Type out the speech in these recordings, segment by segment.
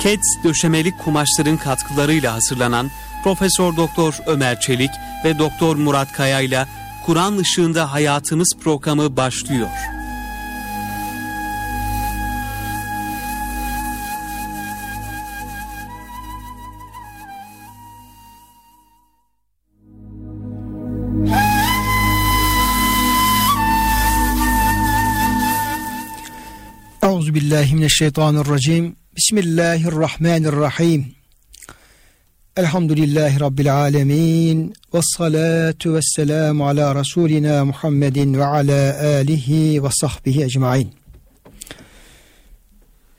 Keds döşemelik kumaşların katkılarıyla hazırlanan Profesör Doktor Ömer Çelik ve Doktor Murat Kaya ile Kur'an ışığında hayatımız programı başlıyor. Euzu billahi mineşşeytanirracim. Bismillahirrahmanirrahim. Elhamdülillahi rabbil alamin. Ves salatu vesselamu ala rasulina Muhammedin ve ala alihi ve sahbihi ecmaîn.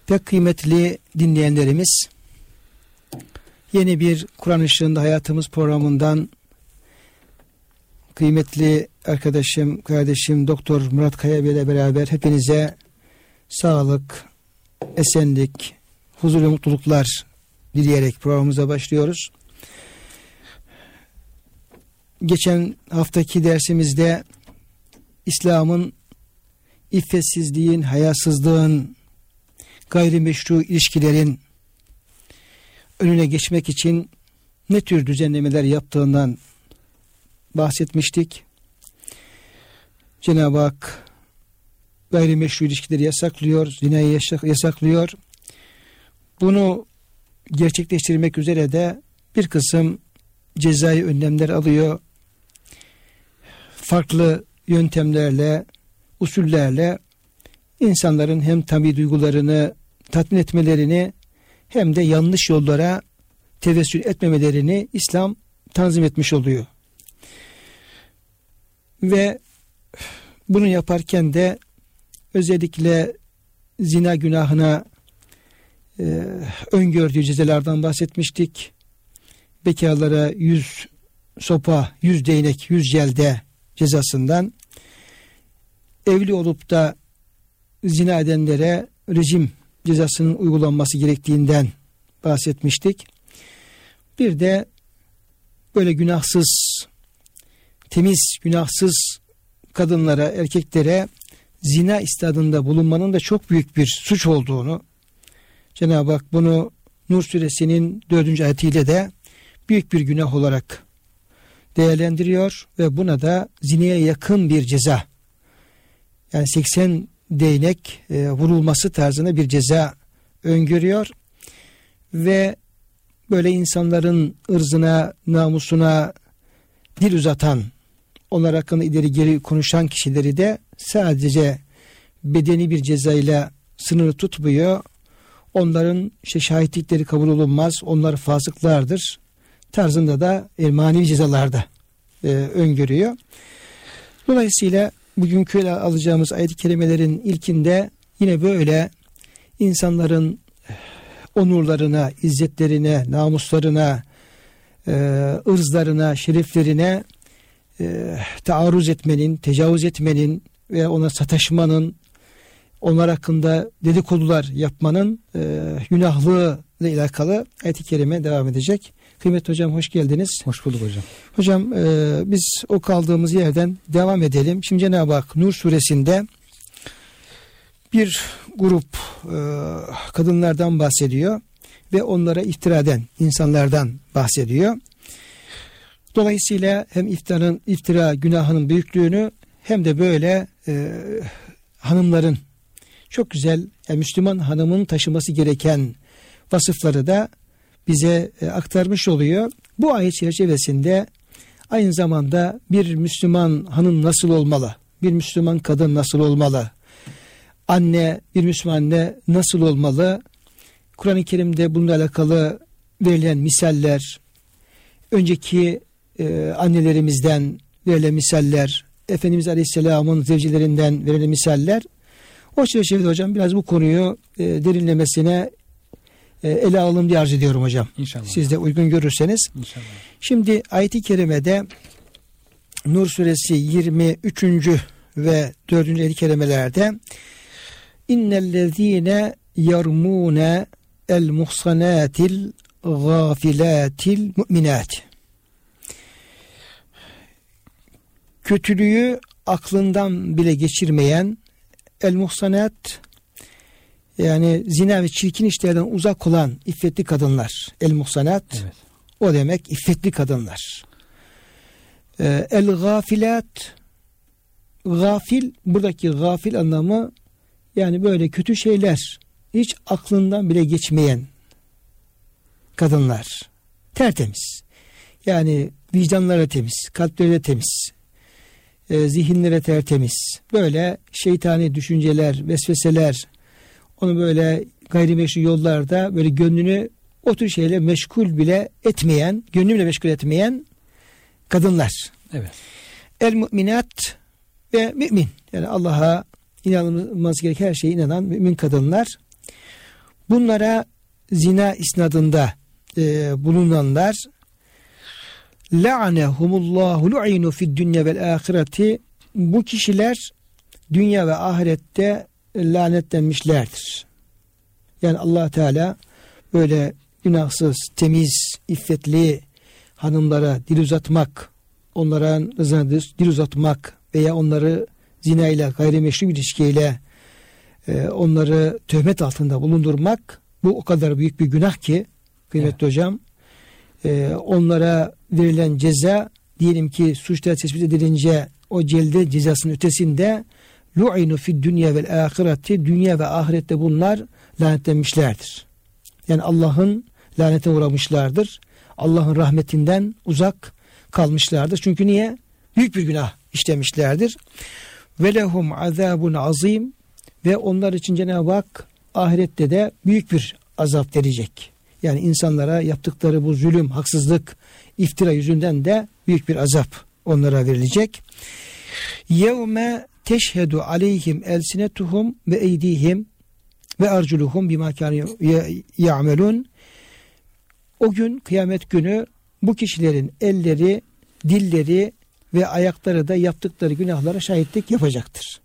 Pek kıymetli dinleyenlerimiz yeni bir Kur'an ışığında hayatımız programından kıymetli arkadaşım, kardeşim Doktor Murat Kaya ile beraber hepinize sağlık, esenlik, huzur ve mutluluklar dileyerek programımıza başlıyoruz. Geçen haftaki dersimizde İslam'ın iffetsizliğin, hayasızlığın, gayrimeşru ilişkilerin önüne geçmek için ne tür düzenlemeler yaptığından bahsetmiştik. Cenab-ı Hak gayrimeşru ilişkileri yasaklıyor, zinayı yasaklıyor. Bunu gerçekleştirmek üzere de bir kısım cezai önlemler alıyor. Farklı yöntemlerle, usullerle insanların hem tabi duygularını tatmin etmelerini hem de yanlış yollara tevessül etmemelerini İslam tanzim etmiş oluyor. Ve bunu yaparken de özellikle zina günahına e, öngördüğü cezalardan bahsetmiştik. Bekarlara yüz sopa, yüz değnek, yüz celde cezasından evli olup da zina edenlere rejim cezasının uygulanması gerektiğinden bahsetmiştik. Bir de böyle günahsız, temiz, günahsız kadınlara, erkeklere zina istadında bulunmanın da çok büyük bir suç olduğunu Cenab-ı Hak bunu Nur suresinin dördüncü ayetiyle de büyük bir günah olarak değerlendiriyor ve buna da zineye yakın bir ceza yani 80 değnek e, vurulması tarzında bir ceza öngörüyor ve böyle insanların ırzına, namusuna dil uzatan, onlar hakkında ileri geri konuşan kişileri de sadece bedeni bir cezayla sınırı tutmuyor. Onların işte şahitlikleri kabul olunmaz. Onlar fasıklardır. Tarzında da e, manevi cezalarda e, öngörüyor. Dolayısıyla bugünkü alacağımız ayet-i kerimelerin ilkinde yine böyle insanların onurlarına, izzetlerine, namuslarına, e, ırzlarına, şeriflerine e, taarruz etmenin, tecavüz etmenin ve ona sataşmanın, onlar hakkında dedikodular yapmanın e, günahlığı ile alakalı ayet-i kerime devam edecek. Kıymetli hocam hoş geldiniz. Hoş bulduk hocam. Hocam e, biz o kaldığımız yerden devam edelim. Şimdi Cenab-ı Hak Nur suresinde bir grup e, kadınlardan bahsediyor ve onlara iftira eden insanlardan bahsediyor. Dolayısıyla hem iftiranın, iftira günahının büyüklüğünü hem de böyle e, hanımların çok güzel yani Müslüman hanımın taşıması gereken vasıfları da bize e, aktarmış oluyor. Bu ayet çerçevesinde aynı zamanda bir Müslüman hanım nasıl olmalı? Bir Müslüman kadın nasıl olmalı? Anne, bir Müslüman anne nasıl olmalı? Kur'an-ı Kerim'de bununla alakalı verilen misaller, önceki e, annelerimizden verilen misaller, Efendimiz Aleyhisselam'ın zevcilerinden verilen misaller o çerçevede hocam biraz bu konuyu e, derinlemesine e, ele alalım diye arz ediyorum hocam. İnşallah. Siz de uygun görürseniz. İnşallah. Şimdi ayet-i kerimede Nur suresi 23. ve 4. ayet-i kerimelerde innellezine yarmune el muhsanatil gafilatil mu'minat kötülüğü aklından bile geçirmeyen el muhsanat Yani zina ve çirkin işlerden uzak olan iffetli kadınlar. El muhsanat. Evet. O demek iffetli kadınlar. Ee, el gafilat gafil buradaki gafil anlamı yani böyle kötü şeyler hiç aklından bile geçmeyen kadınlar. Tertemiz. Yani vicdanları temiz, kalpleri de temiz. E, zihinleri tertemiz. Böyle şeytani düşünceler, vesveseler onu böyle gayrimeşru yollarda böyle gönlünü o tür şeyle meşgul bile etmeyen, gönlünü bile meşgul etmeyen kadınlar. Evet. El müminat ve mümin. Yani Allah'a inanılması gereken her şeye inanan mümin kadınlar. Bunlara zina isnadında e, bulunanlar la'anehumullahu lu'inu fid dünya vel ahireti bu kişiler dünya ve ahirette lanetlenmişlerdir. Yani allah Teala böyle günahsız, temiz, iffetli hanımlara dil uzatmak, onlara rızana dil uzatmak veya onları zina ile gayrimeşru bir ilişkiyle e, onları töhmet altında bulundurmak bu o kadar büyük bir günah ki kıymetli evet. hocam e, onlara verilen ceza diyelim ki suçlar tespit edilince o celde cezasının ötesinde lu'inu fi dünya vel ahireti dünya ve ahirette bunlar lanetlenmişlerdir. Yani Allah'ın lanete uğramışlardır. Allah'ın rahmetinden uzak kalmışlardır. Çünkü niye? Büyük bir günah işlemişlerdir. Ve lehum azabun azim ve onlar için Cenab-ı Hak ahirette de büyük bir azap verecek. Yani insanlara yaptıkları bu zulüm, haksızlık, iftira yüzünden de büyük bir azap onlara verilecek. Yevme teşhedü aleyhim elsinetuhum ve eydihim ve arculuhum bima kânu ya'melun. O gün kıyamet günü bu kişilerin elleri, dilleri ve ayakları da yaptıkları günahlara şahitlik yapacaktır.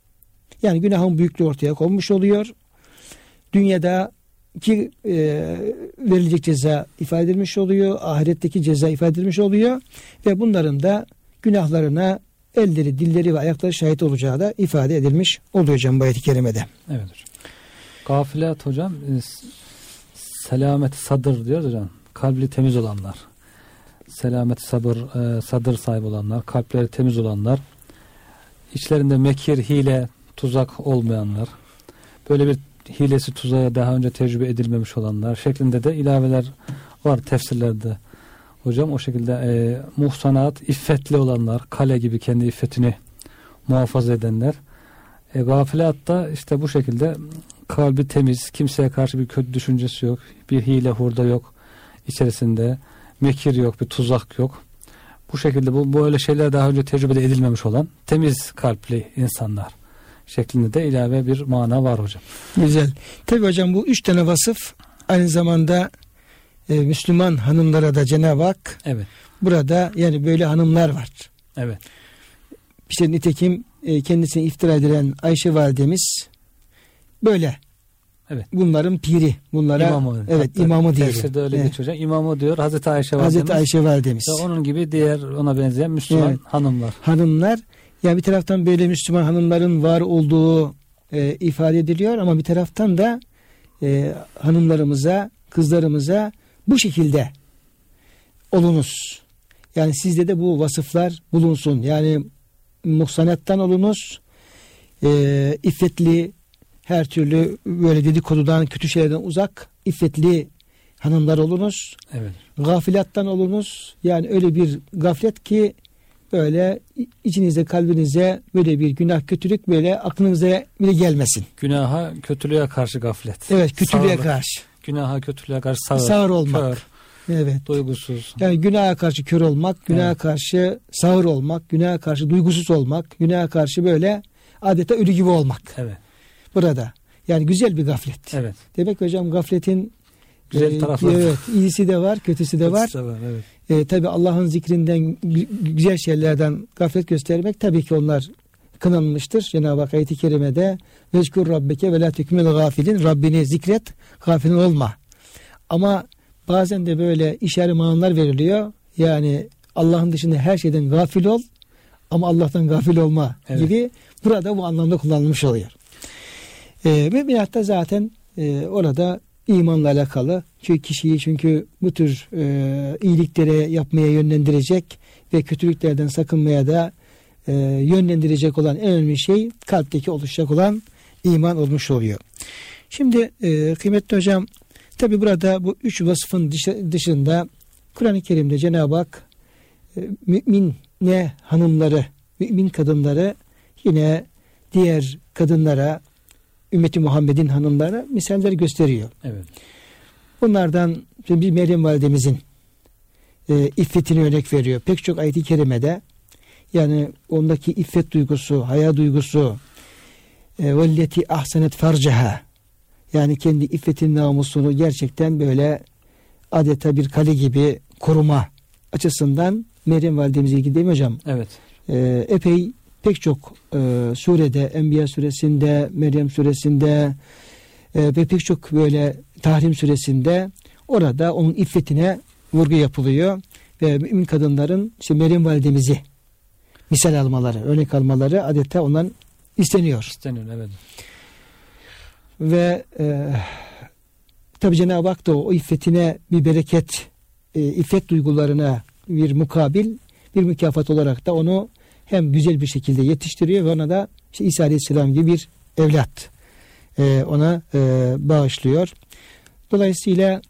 Yani günahın büyüklüğü ortaya konmuş oluyor. Dünyada ki e, verilecek ceza ifade edilmiş oluyor. Ahiretteki ceza ifade edilmiş oluyor. Ve bunların da günahlarına elleri, dilleri ve ayakları şahit olacağı da ifade edilmiş oluyor hocam bu ayet-i kerimede. Evet hocam. Gafilat hocam e, selamet sadır diyor hocam. Kalbi temiz olanlar. Selamet sabır, e, sadır sahibi olanlar. Kalpleri temiz olanlar. içlerinde mekir, hile, tuzak olmayanlar. Böyle bir hilesi tuzağa daha önce tecrübe edilmemiş olanlar şeklinde de ilaveler var tefsirlerde. Hocam o şekilde e, muhsanat, iffetli olanlar, kale gibi kendi iffetini muhafaza edenler. E, gafilat da işte bu şekilde kalbi temiz, kimseye karşı bir kötü düşüncesi yok, bir hile hurda yok içerisinde, mekir yok, bir tuzak yok. Bu şekilde bu böyle şeyler daha önce tecrübe edilmemiş olan temiz kalpli insanlar şeklinde de ilave bir mana var hocam. Güzel. Tabi hocam bu üç tane vasıf aynı zamanda e, Müslüman hanımlara da Cenab-ı Hak evet. burada yani böyle hanımlar var. Evet. İşte nitekim e, kendisine iftira edilen Ayşe validemiz böyle. Evet. Bunların piri. Bunlara imamı. evet Hatta imamı diyor. Tefsirde öyle evet. geçiyor. İmamı diyor Hazreti Ayşe validemiz. Hazreti Ayşe validemiz. Ve onun gibi diğer ona benzeyen Müslüman evet. hanımlar. Hanımlar yani bir taraftan böyle Müslüman hanımların var olduğu e, ifade ediliyor ama bir taraftan da e, hanımlarımıza, kızlarımıza bu şekilde olunuz. Yani sizde de bu vasıflar bulunsun. Yani muhsanattan olunuz. E, iffetli her türlü böyle dedikodudan, kötü şeylerden uzak, iffetli hanımlar olunuz. Evet. Gafilattan olunuz. Yani öyle bir gaflet ki böyle içinize kalbinize böyle bir günah kötülük böyle aklınıza bile gelmesin. Günaha kötülüğe karşı gaflet. Evet kötülüğe Sağırlık. karşı. Günaha kötülüğe karşı sağır. Sağır olmak. Kör. Evet. Duygusuz. Yani günaha karşı kör olmak, günaha evet. karşı sağır olmak, günaha karşı duygusuz olmak, günaha karşı böyle adeta ölü gibi olmak. Evet. Burada. Yani güzel bir gaflet. Evet. Demek hocam gafletin güzel e, tarafları. Evet, iyisi de var, kötüsü de var. Kötüsü de var evet. E, tabi Allah'ın zikrinden güzel şeylerden gaflet göstermek tabii ki onlar kınanmıştır. Cenab-ı Hak ayet-i kerimede vezkur rabbeke ve la tekmil gafilin Rabbini zikret gafilin olma. Ama bazen de böyle işaret manalar veriliyor. Yani Allah'ın dışında her şeyden gafil ol ama Allah'tan gafil olma evet. gibi burada bu anlamda kullanılmış oluyor. E, müminatta zaten e, orada imanla alakalı. Çünkü kişiyi çünkü bu tür e, iyiliklere yapmaya yönlendirecek ve kötülüklerden sakınmaya da e, yönlendirecek olan en önemli şey kalpteki oluşacak olan iman olmuş oluyor. Şimdi e, kıymetli hocam tabi burada bu üç vasfın dışında Kur'an-ı Kerim'de Cenab-ı Hak e, mümin ne hanımları, mümin kadınları yine diğer kadınlara, ümmeti Muhammed'in hanımlara misaller gösteriyor. Evet. Bunlardan bir Meryem validemizin e, iffetini örnek veriyor. Pek çok ayet-i kerimede yani ondaki iffet duygusu, haya duygusu e, velleti ahsenet farcaha yani kendi iffetin namusunu gerçekten böyle adeta bir kale gibi koruma açısından Meryem validemize ilgili değil mi hocam? Evet. E, epey pek çok e, surede, Enbiya suresinde, Meryem suresinde e, ve pek çok böyle Tahrim suresinde orada onun iffetine vurgu yapılıyor ve mümin kadınların işte Meryem validemizi misal almaları, örnek almaları adeta ondan isteniyor. İsteniyor evet. Ve e, tabi Cenab-ı Hak da o, o iffetine bir bereket, e, iffet duygularına bir mukabil, bir mükafat olarak da onu hem güzel bir şekilde yetiştiriyor ve ona da işte İsa Aleyhisselam gibi bir evlat e, ona e, bağışlıyor. Dolayısıyla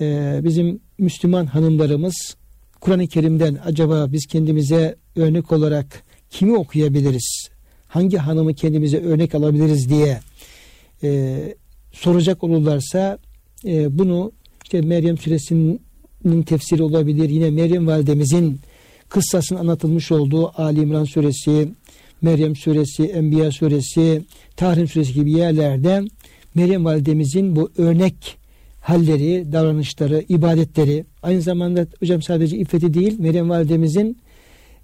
e, bizim Müslüman hanımlarımız Kur'an-ı Kerim'den acaba biz kendimize örnek olarak kimi okuyabiliriz? Hangi hanımı kendimize örnek alabiliriz diye e, soracak olurlarsa e, bunu işte Meryem suresinin tefsiri olabilir. Yine Meryem validemizin kıssasının anlatılmış olduğu Ali İmran suresi, Meryem suresi, Enbiya suresi, Tahrim suresi gibi yerlerde Meryem validemizin bu örnek halleri, davranışları, ibadetleri aynı zamanda hocam sadece iffeti değil Meryem validemizin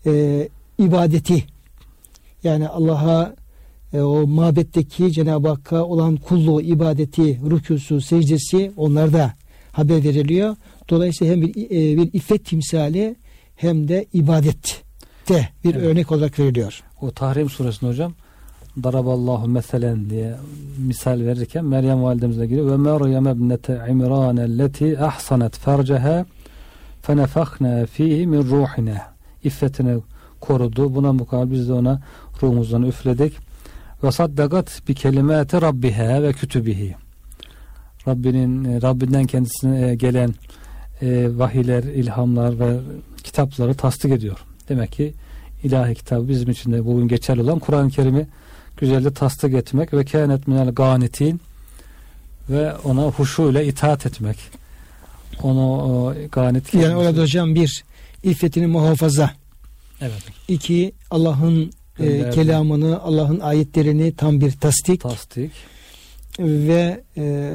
e, ibadeti yani Allah'a e, o mabetteki Cenab-ı Hakk'a olan kulluğu, ibadeti, rükûsu, secdesi onlarda haber veriliyor. Dolayısıyla hem bir, e, bir iffet timsali hem de ibadette bir evet. örnek olarak veriliyor. O Tahrim suresinde hocam Daraballahu meselen diye misal verirken Meryem validemize giriyor. Ve Meryem ebnete İmran elleti ahsanet ferceha fenefakna fihi min ruhina. İffetini korudu. Buna mukabil biz de ona ruhumuzdan üfledik. Ve saddakat bi kelimati rabbiha ve kütübihi. Rabbinin Rabbinden kendisine gelen e, vahiyler, ilhamlar ve kitapları tasdik ediyor. Demek ki ilahi kitabı bizim için de bugün geçerli olan Kur'an-ı Kerim'i güzelce tasdik etmek ve kânet minel ganitin ve ona huşu ile itaat etmek. Onu o, ganit Yani orada hocam bir iffetini muhafaza. Evet. İki Allah'ın e, kelamını, Allah'ın ayetlerini tam bir tasdik. Tasdik. Ve e,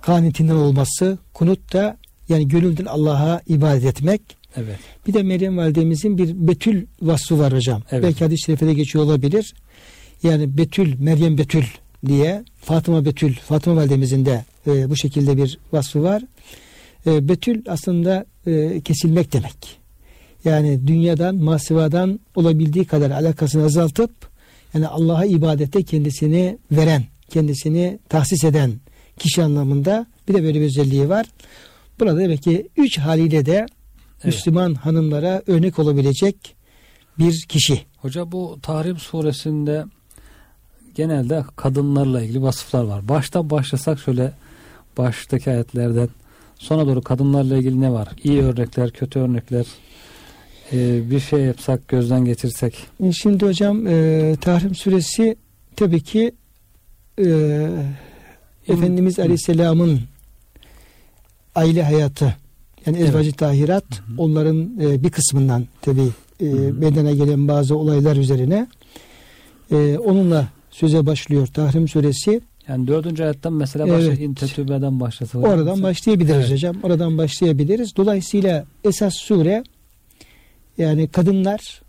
kanitinden olması. Kunut da yani gönülden Allah'a ibadet etmek. Evet. Bir de Meryem validemizin bir betül vasfı var hocam. Evet. Belki hadis-i şerifede geçiyor olabilir. Yani Betül, Meryem Betül diye Fatıma Betül, Fatıma validemizin de e, bu şekilde bir vasfı var. E, betül aslında e, kesilmek demek. Yani dünyadan, masivadan olabildiği kadar alakasını azaltıp yani Allah'a ibadete kendisini veren, kendisini tahsis eden kişi anlamında bir de böyle bir özelliği var. Burada demek ki üç haliyle de evet. Müslüman hanımlara örnek olabilecek bir kişi. Hoca bu Tahrim suresinde genelde kadınlarla ilgili vasıflar var. Baştan başlasak şöyle baştaki ayetlerden sona doğru kadınlarla ilgili ne var? İyi örnekler, kötü örnekler ee, bir şey yapsak, gözden geçirsek. E, şimdi hocam e, Tahrim suresi tabii ki e, Efendimiz Aleyhisselam'ın aile hayatı yani evet. ezvacı tahirat hı hı. onların e, bir kısmından tabi e, meydana gelen bazı olaylar üzerine e, onunla söze başlıyor Tahrim suresi. Yani dördüncü ayetten mesela başla, evet. intetübeden başlasa. Oradan mesela. başlayabiliriz evet. hocam. Oradan başlayabiliriz. Dolayısıyla esas sure yani kadınlar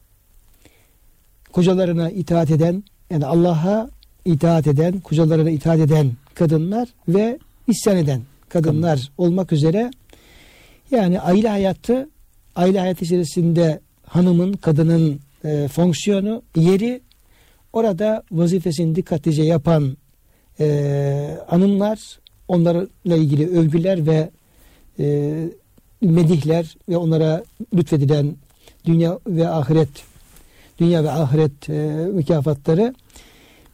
kocalarına itaat eden yani Allah'a itaat eden, kocalarına itaat eden kadınlar ve isyan eden kadınlar Kadın. olmak üzere yani aile hayatı aile hayatı içerisinde hanımın, kadının e, fonksiyonu, yeri orada vazifesini dikkatlice yapan e, hanımlar onlarla ilgili övgüler ve e, medihler ve onlara lütfedilen dünya ve ahiret dünya ve ahiret e, mükafatları.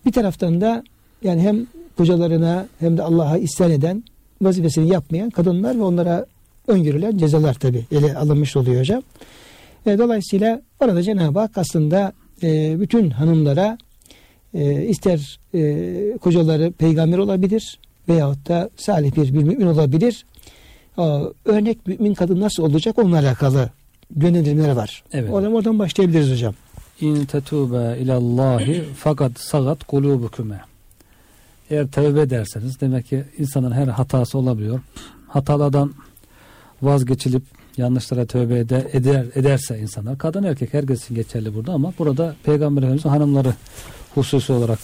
Bir taraftan da yani hem kocalarına hem de Allah'a isyan eden vazifesini yapmayan kadınlar ve onlara öngörülen cezalar tabi ele alınmış oluyor hocam. E, dolayısıyla orada Cenab-ı Hak aslında e, bütün hanımlara e, ister e, kocaları peygamber olabilir veyahut da salih bir, bir mümin olabilir. O, örnek mümin kadın nasıl olacak onunla alakalı yönlendirmeler var. Evet. Oradan, oradan başlayabiliriz hocam. İn tetube ilallahi fakat sagat kulubuküme. Eğer tövbe ederseniz demek ki insanın her hatası olabiliyor. Hatalardan vazgeçilip yanlışlara tövbe eder, eder ederse insanlar kadın erkek herkes için geçerli burada ama burada Peygamber Efendimiz'in hanımları hususi olarak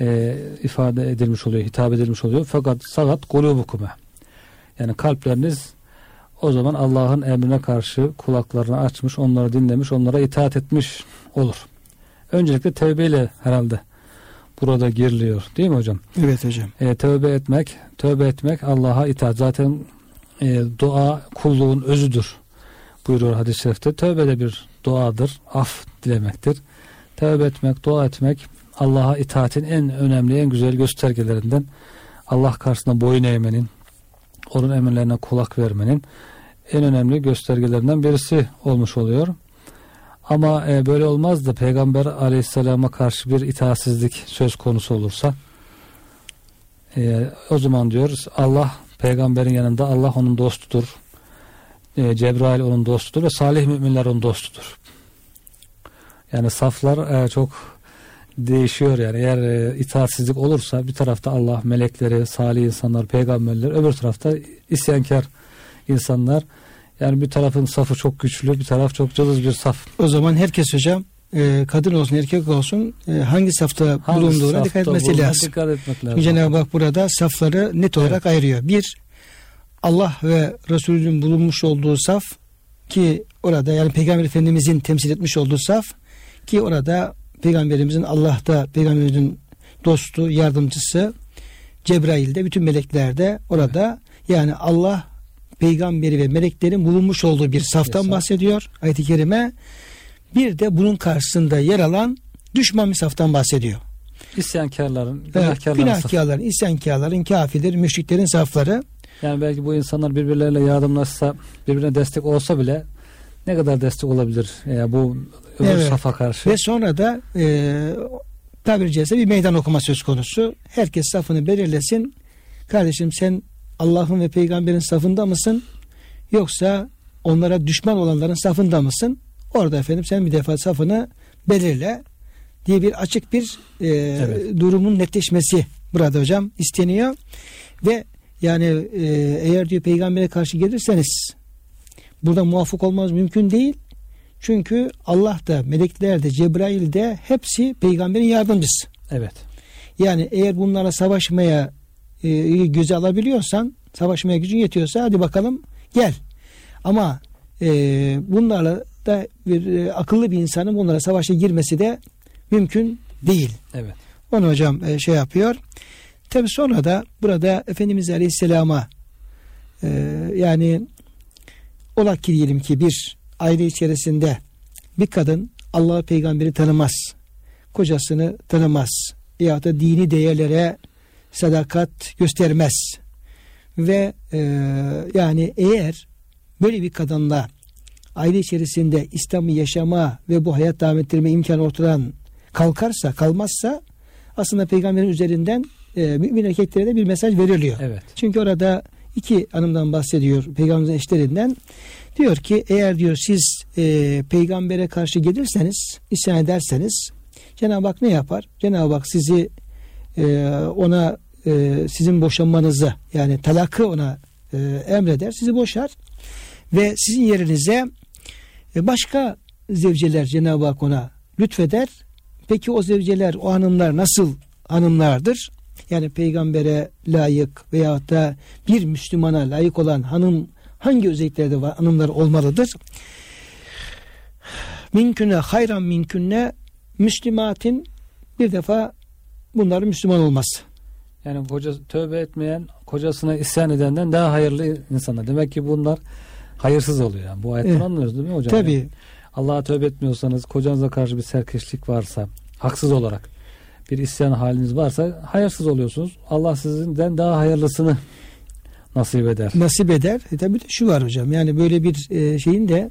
e, ifade edilmiş oluyor, hitap edilmiş oluyor. Fakat sagat kulubukume. Yani kalpleriniz o zaman Allah'ın emrine karşı kulaklarını açmış, onları dinlemiş, onlara itaat etmiş olur. Öncelikle tevbeyle herhalde burada giriliyor değil mi hocam? Evet hocam. E, tövbe etmek, tövbe etmek Allah'a itaat. Zaten e, dua kulluğun özüdür buyuruyor hadis-i şerifte. Tövbe de bir duadır, af dilemektir. Tövbe etmek, dua etmek Allah'a itaatin en önemli, en güzel göstergelerinden. Allah karşısında boyun eğmenin, onun emirlerine kulak vermenin en önemli göstergelerinden birisi olmuş oluyor. Ama e, böyle olmaz da Peygamber aleyhisselama karşı bir itaatsizlik söz konusu olursa e, o zaman diyoruz Allah peygamberin yanında Allah onun dostudur. E, Cebrail onun dostudur ve salih müminler onun dostudur. Yani saflar e, çok değişiyor yani eğer e, itaatsizlik olursa bir tarafta Allah melekleri, salih insanlar, peygamberler öbür tarafta isyankar insanlar yani bir tarafın safı çok güçlü bir taraf çok cılız bir saf. O zaman herkes hocam e, kadın olsun erkek olsun e, hangi safta Hangi bulunduğuna safta dikkat etmesi lazım. Dikkat etmek lazım. Çünkü Cenab-ı Hak burada safları net olarak ayırıyor. Bir Allah ve Resulünün bulunmuş olduğu saf ki orada yani Peygamber Efendimizin temsil etmiş olduğu saf ki orada Peygamberimizin Allah'ta Peygamberimizin dostu, yardımcısı Cebrail'de bütün melekler de orada yani Allah peygamberi ve meleklerin bulunmuş olduğu bir saftan bahsediyor ayet-i kerime. Bir de bunun karşısında yer alan düşman bir saftan bahsediyor. İsyankarların, Evet, günahkarların safı. günahkarların, isyankarların, kafirlerin, müşriklerin safları Yani belki bu insanlar birbirleriyle yardımlaşsa, birbirine destek olsa bile ne kadar destek olabilir ya bu öbür Evet. safa karşı? ve sonra da e, tabiri caizse bir meydan okuma söz konusu. Herkes safını belirlesin. Kardeşim sen Allah'ın ve peygamberin safında mısın? Yoksa onlara düşman olanların safında mısın? Orada efendim sen bir defa safını belirle diye bir açık bir e, Evet. durumun netleşmesi burada hocam isteniyor. Ve yani e, eğer diyor peygambere karşı gelirseniz burada muvaffak olmaz mümkün değil. Çünkü Allah da melekler de Cebrail de hepsi peygamberin yardımcısı. Evet. Yani eğer bunlara savaşmaya e, göze alabiliyorsan savaşmaya gücün yetiyorsa hadi bakalım gel. Ama e, bunlarla da bir e, akıllı bir insanın bunlara savaşa girmesi de mümkün değil. Evet. Onu hocam e, şey yapıyor. Tabi sonra da burada Efendimiz Aleyhisselam'a e, yani ola ki diyelim ki bir aile içerisinde bir kadın Allah'ı peygamberi tanımaz. Kocasını tanımaz. Ya da dini değerlere sadakat göstermez. Ve e, yani eğer böyle bir kadınla aile içerisinde İslam'ı yaşama ve bu hayat devam ettirme imkanı ortadan kalkarsa kalmazsa aslında peygamberin üzerinden e, mümin erkeklere de bir mesaj veriliyor. Evet. Çünkü orada iki hanımdan bahsediyor peygamberimizin eşlerinden. Diyor ki eğer diyor siz e, peygambere karşı gelirseniz isyan ederseniz Cenab-ı Hak ne yapar? Cenab-ı Hak sizi e, ona e, sizin boşanmanızı yani talakı ona e, emreder sizi boşar ve sizin yerinize e, başka zevceler Cenab-ı Hak ona lütfeder. Peki o zevceler o hanımlar nasıl hanımlardır? Yani peygambere layık veyahut da bir Müslümana layık olan hanım hangi özelliklerde var, hanımlar olmalıdır? Minküne hayran minkünne Müslümatin bir defa bunların Müslüman olması. Yani koca tövbe etmeyen, kocasına isyan edenden daha hayırlı insanlar. Demek ki bunlar hayırsız oluyor. Yani. Bu ayetten Evet. anlıyoruz değil mi hocam? Tabii. Yani Allah'a tövbe etmiyorsanız, kocanıza karşı bir serkeşlik varsa, haksız olarak bir isyan haliniz varsa hayırsız oluyorsunuz. Allah sizden daha hayırlısını nasip eder. nasip eder. E tabii de şu var hocam. Yani böyle bir e, şeyin de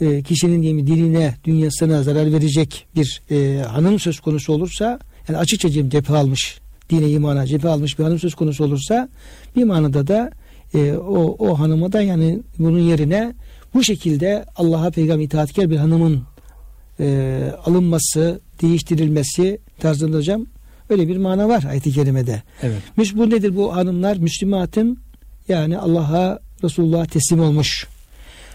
e, kişinin diyeyim diline, dünyasına zarar verecek bir e, hanım söz konusu olursa yani açıkça cephe almış dine imana cephe almış bir hanım söz konusu olursa bir manada da e, o, o hanıma da yani bunun yerine bu şekilde Allah'a peygamber itaatkar bir hanımın e, alınması, değiştirilmesi tarzında hocam öyle bir mana var ayet-i kerimede. Evet. Bu nedir bu hanımlar? Müslümatın yani Allah'a Resulullah'a teslim olmuş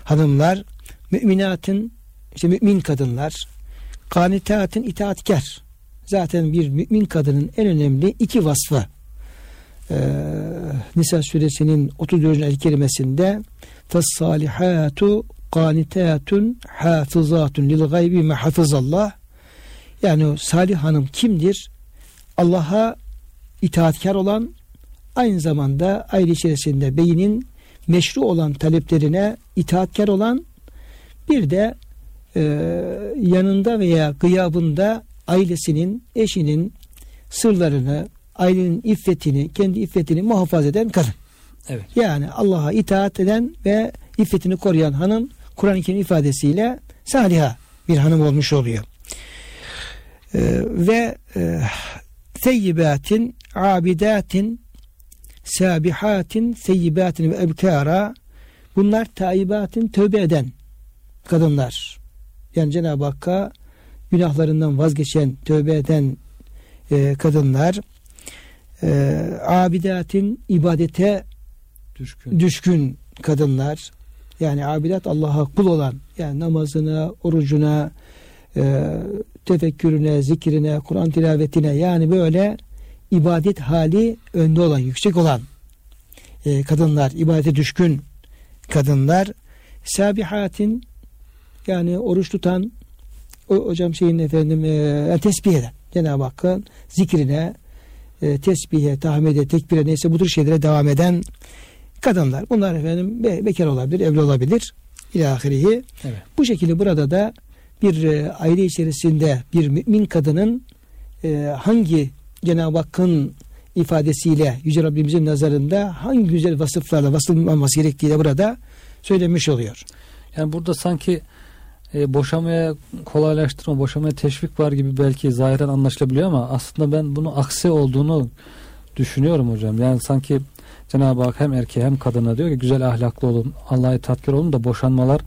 hanımlar, müminatın işte mümin kadınlar, kanitaatın itaatkar. Zaten bir mümin kadının en önemli iki vasfı. Ee, Nisa suresinin 34. ayet kerimesinde فَالصَّالِحَاتُ قَانِتَاتٌ حَافِظَاتٌ لِلْغَيْبِ مَا حَفِظَ اللّٰهِ Yani o salih hanım kimdir? Allah'a itaatkar olan aynı zamanda aile içerisinde beynin meşru olan taleplerine itaatkar olan bir de e, yanında veya gıyabında ailesinin, eşinin sırlarını, ailenin iffetini, kendi iffetini muhafaza eden kadın. Evet. Yani Allah'a itaat eden ve iffetini koruyan hanım Kur'an-ı Kerim ifadesiyle saliha bir hanım olmuş oluyor. Ee, ve e, seyyibatin, abidatin, sabihatin, seyyibatin ve ebkara bunlar taibatin tövbe eden kadınlar. Yani Cenab-ı Hakk'a günahlarından vazgeçen, tövbe eden e, kadınlar. E, abidatin ibadete Düşkün. düşkün kadınlar yani abidat Allah'a kul olan yani namazına, orucuna, e, tefekkürüne, zikrine, Kur'an tilavetine yani böyle ibadet hali önde olan, yüksek olan e, kadınlar, ibadete düşkün kadınlar, sabihatin yani oruç tutan o, hocam şeyin efendim e, tesbih eden Cenab-ı Hakk'ın zikrine, e, tesbihe, tahmide, tekbire neyse bu tür şeylere devam eden kadınlar. Bunlar efendim be, bekar olabilir, evli olabilir. İlahirihi. Evet. Bu şekilde burada da bir e, aile içerisinde bir mümin kadının e, hangi Cenab-ı Hakk'ın ifadesiyle Yüce Rabbimizin nazarında hangi güzel vasıflarla vasıflanması gerektiği de burada söylemiş oluyor. Yani burada sanki e, boşamaya kolaylaştırma, boşamaya teşvik var gibi belki zahiren anlaşılabiliyor ama aslında ben bunu aksi olduğunu düşünüyorum hocam. Yani sanki Cenab-ı Hak hem erkeğe hem kadına diyor ki güzel ahlaklı olun, Allah'a itaatkar olun da boşanmalar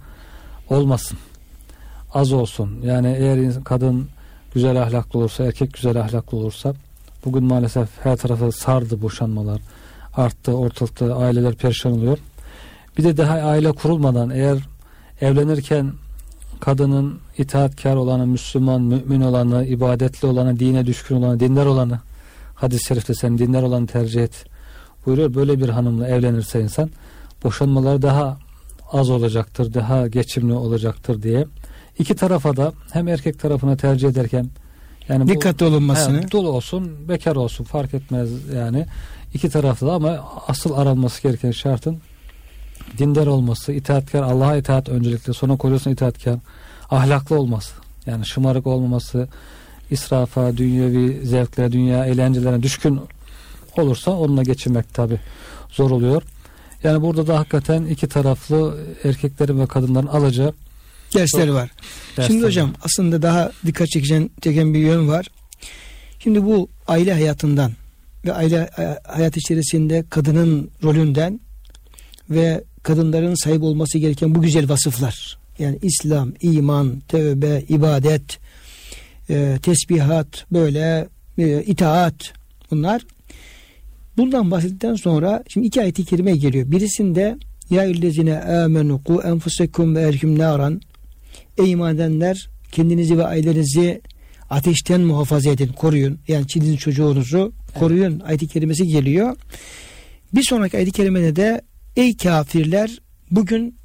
olmasın. Az olsun. Yani eğer kadın güzel ahlaklı olursa, erkek güzel ahlaklı olursa bugün maalesef her tarafı sardı boşanmalar. Arttı, ortalıkta aileler perişan oluyor. Bir de daha aile kurulmadan eğer evlenirken kadının itaatkar olanı, Müslüman, mümin olanı, ibadetli olanı, dine düşkün olanı, dindar olanı hadis-i şerifte sen dindar olanı tercih et buyuruyor. Böyle bir hanımla evlenirse insan boşanmalar daha az olacaktır, daha geçimli olacaktır diye. İki tarafa da hem erkek tarafına tercih ederken yani Dikkatli olunmasını. He, dul olsun, bekar olsun fark etmez yani. iki tarafta da ama asıl aranması gereken şartın dindar olması, itaatkar, Allah'a itaat öncelikle, sonra kocasına itaatkar, ahlaklı olması. Yani şımarık olmaması, israfa, dünyevi zevklere, dünya eğlencelerine düşkün olursa onunla geçinmek tabi zor oluyor. Yani burada da hakikaten iki taraflı erkeklerin ve kadınların alacağı Dersleri var. dersler Şimdi var. hocam aslında daha dikkat çeken, çeken bir yön var. Şimdi bu aile hayatından ve aile e, hayat içerisinde kadının rolünden ve kadınların sahip olması gereken bu güzel vasıflar. Yani İslam, iman, tövbe, ibadet, e, tesbihat, böyle e, itaat bunlar. Bundan bahsettikten sonra şimdi iki ayet-i kerime geliyor. Birisinde ya illezine amenu ku enfusekum ve erhum naran Ey iman edenler kendinizi ve ailenizi ateşten muhafaza edin, koruyun. Yani çizin çocuğunuzu koruyun. Ayet-i kerimesi geliyor. Bir sonraki ayet-i kerimede de ey kafirler bugün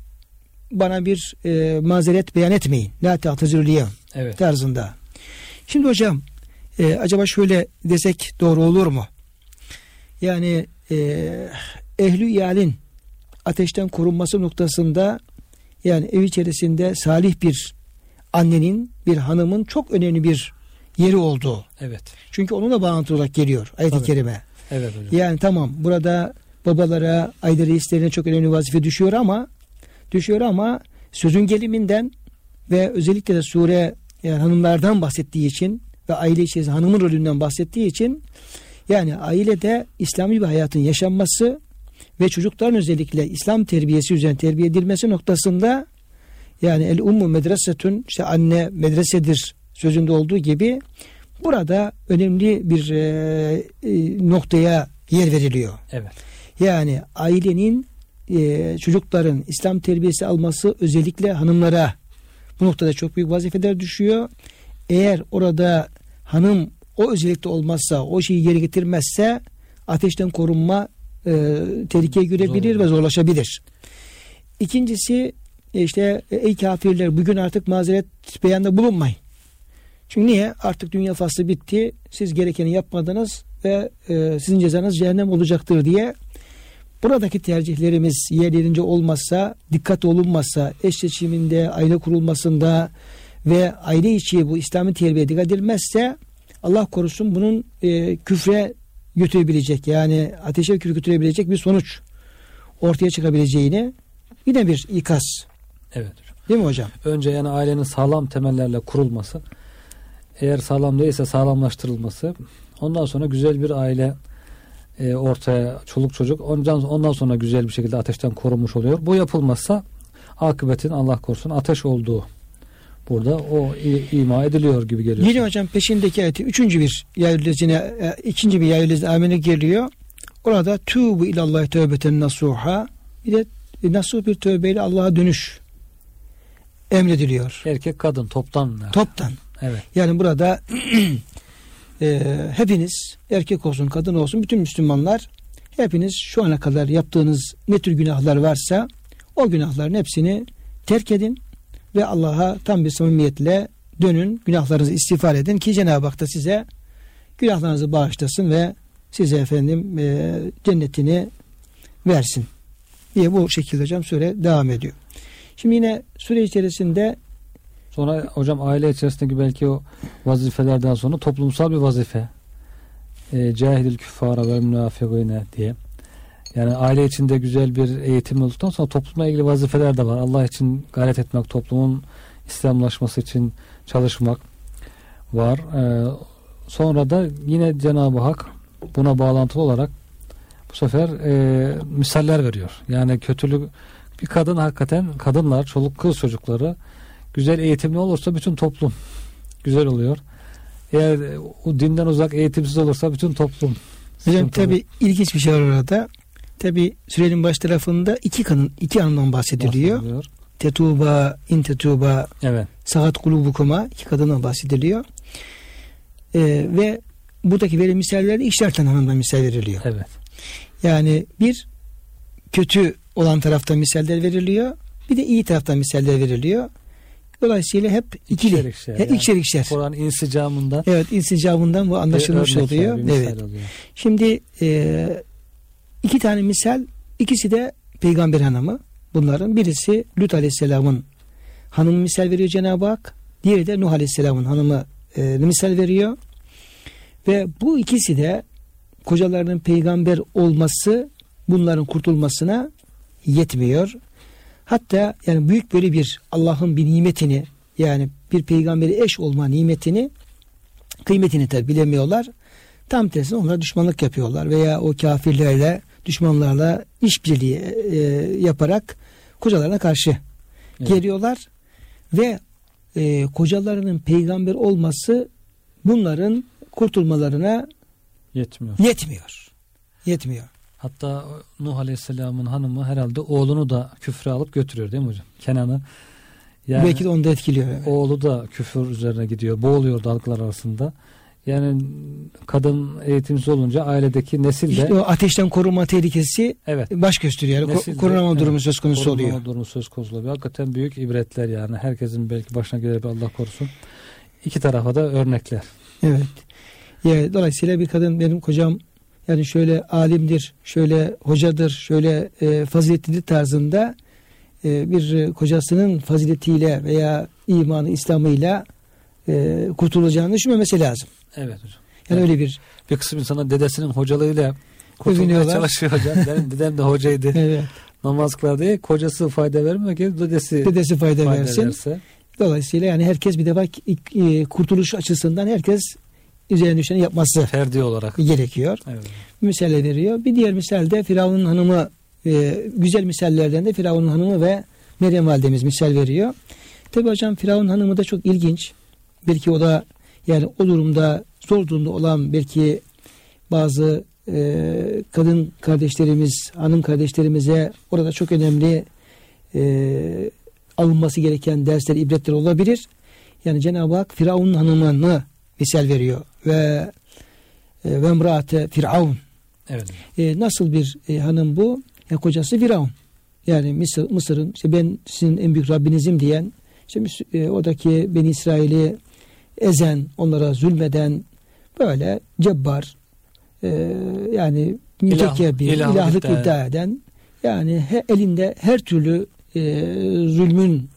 bana bir e, mazeret beyan etmeyin. La ta'tazirliye Evet. tarzında. Şimdi hocam e, acaba şöyle desek doğru olur mu? Yani e, ehli iyalin ateşten korunması noktasında yani ev içerisinde salih bir annenin, bir hanımın çok önemli bir yeri olduğu. Evet. Çünkü onunla bağlantılı olarak geliyor ayet-i kerime. Evet hocam. Yani tamam burada babalara, aile reislerine çok önemli vazife düşüyor ama düşüyor ama sözün geliminden ve özellikle de sure yani hanımlardan bahsettiği için ve aile içerisinde hanımın rolünden bahsettiği için yani ailede İslami bir hayatın yaşanması ve çocukların özellikle İslam terbiyesi üzerine terbiye edilmesi noktasında yani el ummu medresetün işte anne medresedir sözünde olduğu gibi burada önemli bir e, e, noktaya yer veriliyor. Evet. Yani ailenin e, çocukların İslam terbiyesi alması özellikle hanımlara bu noktada çok büyük vazifeler düşüyor. Eğer orada hanım o özellikle olmazsa, o şeyi geri getirmezse ateşten korunma e, tehlikeye görebilir Zor. ve zorlaşabilir. İkincisi e, işte e, ey kafirler bugün artık mazeret beyanda bulunmayın. Çünkü niye? Artık dünya faslı bitti. Siz gerekeni yapmadınız ve e, sizin cezanız cehennem olacaktır diye buradaki tercihlerimiz yerlerince olmazsa, dikkat olunmazsa, eş seçiminde, aile kurulmasında ve aile içi bu İslami terbiye dikkat edilmezse Allah korusun bunun e, küfre götürebilecek yani ateşe götürebilecek bir sonuç ortaya çıkabileceğini yine bir ikaz. Evet hocam. Değil mi hocam? Önce yani ailenin sağlam temellerle kurulması. Eğer sağlam değilse sağlamlaştırılması. Ondan sonra güzel bir aile e, ortaya çoluk çocuk ondan, ondan sonra güzel bir şekilde ateşten korunmuş oluyor. Bu yapılmazsa akıbetin Allah korusun ateş olduğu burada o ima ediliyor gibi geliyor. Yine hocam peşindeki ayeti üçüncü bir yayılezine e, ikinci bir yayılezine amene geliyor. Orada tuğbu ilallahi tövbeten nasuha bir de nasuh bir tövbeyle Allah'a dönüş emrediliyor. Erkek kadın toptan. Toptan. Evet. Yani burada e, hepiniz erkek olsun kadın olsun bütün Müslümanlar hepiniz şu ana kadar yaptığınız ne tür günahlar varsa o günahların hepsini terk edin ve Allah'a tam bir samimiyetle dönün günahlarınızı istiğfar edin ki Cenab-ı Hak da size günahlarınızı bağışlasın ve size efendim e, cennetini versin diye bu şekilde hocam süre devam ediyor. Şimdi yine süre içerisinde Sonra hocam aile içerisindeki belki o vazifelerden sonra toplumsal bir vazife. E, Cahidil küffara ve münafıgîne diye. Yani aile içinde güzel bir eğitim olduktan sonra toplumla ilgili vazifeler de var. Allah için gayret etmek, toplumun İslamlaşması için çalışmak var. E, sonra da yine Cenab-ı Hak buna bağlantılı olarak bu sefer e, misaller veriyor. Yani kötülük bir kadın hakikaten kadınlar, çoluk kız çocukları güzel eğitimli olursa bütün toplum güzel oluyor. Eğer o dinden uzak eğitimsiz olursa bütün toplum Hocam tabi ilginç bir şey var orada. Tabi sürenin baş tarafında iki kanın iki anlamdan bahsediliyor. bahsediliyor. Tetuba, in tetuba, Evet. sahat kulubukuma iki kadından bahsediliyor. Ee, ve buradaki verilen misallerde ikişer tane hanımdan misal veriliyor. Evet. Yani bir kötü olan taraftan misaller veriliyor. Bir de iyi taraftan misaller veriliyor. Dolayısıyla hep ikili. İkişer ikişer Hep yani. ikişer ikişer. Kur'an insicamından Evet insicamından bu anlaşılmış oluyor. misal Evet. oluyor. Şimdi e, iki tane misal, ikisi de peygamber hanımı. Bunların birisi Lut Aleyhisselam'ın hanımı misal veriyor Cenab-ı Hak. Diğeri de Nuh Aleyhisselam'ın hanımı e, misal veriyor. Ve bu ikisi de kocalarının peygamber olması bunların kurtulmasına yetmiyor. Hatta yani büyük böyle bir Allah'ın bir nimetini yani bir peygamberi eş olma nimetini kıymetini tabi bilemiyorlar. Tam tersine onlara düşmanlık yapıyorlar veya o kafirlerle düşmanlarla işbirliği e, yaparak kocalarına karşı Evet. geliyorlar ve e, kocalarının peygamber olması bunların kurtulmalarına Yetmiyor. yetmiyor. Yetmiyor. Hatta Nuh Aleyhisselam'ın hanımı herhalde oğlunu da küfre alıp götürüyor değil mi hocam? Kenan'ı. Yani Belki de onu da etkiliyor. evet. oğlu da küfür üzerine gidiyor. Boğuluyor dalgalar arasında. Yani kadın eğitimsiz olunca ailedeki nesil de İşte o ateşten korunma tehlikesi evet baş gösteriyor. Yani Nesil de- korunama evet, durumu söz konusu korunma oluyor. durumu söz konusu oluyor. Hakikaten büyük ibretler yani. Herkesin belki başına gelir bir Allah korusun. İki tarafa da örnekler. Evet. Yani dolayısıyla bir kadın benim kocam yani şöyle alimdir, şöyle hocadır, şöyle e, faziletlidir tarzında e, bir kocasının faziletiyle veya imanı, İslam'ıyla e, kurtulacağını düşünmemesi lazım. Evet hocam. Yani Evet. öyle bir Bir kısım insana dedesinin hocalığıyla kurtulmaya çalışıyor hocam. Benim dedem de hocaydı. evet, Namaz kılar diye kocası fayda vermiyor ki dedesi dedesi fayda, fayda versin. verse. Dolayısıyla yani herkes bir defa e, kurtuluş açısından herkes üzerine düşeni yapması Ferdi olarak. gerekiyor. Evet. Misale veriyor. Bir diğer misal de Firavun'un hanımı e, güzel misallerden de Firavun'un hanımı ve Meryem validemiz misal veriyor. Tabi hocam Firavun hanımı da çok ilginç. Belki o da yani o durumda zor durumda olan belki bazı e, kadın kardeşlerimiz, hanım kardeşlerimize orada çok önemli e, alınması gereken dersler, ibretler olabilir. Yani Cenab-ı Hak Firavun'un hanımını misal veriyor ve e, ve emraate Firavun. Evet. E, nasıl bir e, hanım bu? Ya kocası Firavun. Yani Mısır, Mısır'ın işte ben sizin en büyük Rabbinizim diyen işte e, oradaki Beni İsrail'i ezen, onlara zulmeden böyle cebbar e, yani mütekebbir, ilahlık ilahlık iddia- iddia eden yani he- elinde her türlü e, zulmün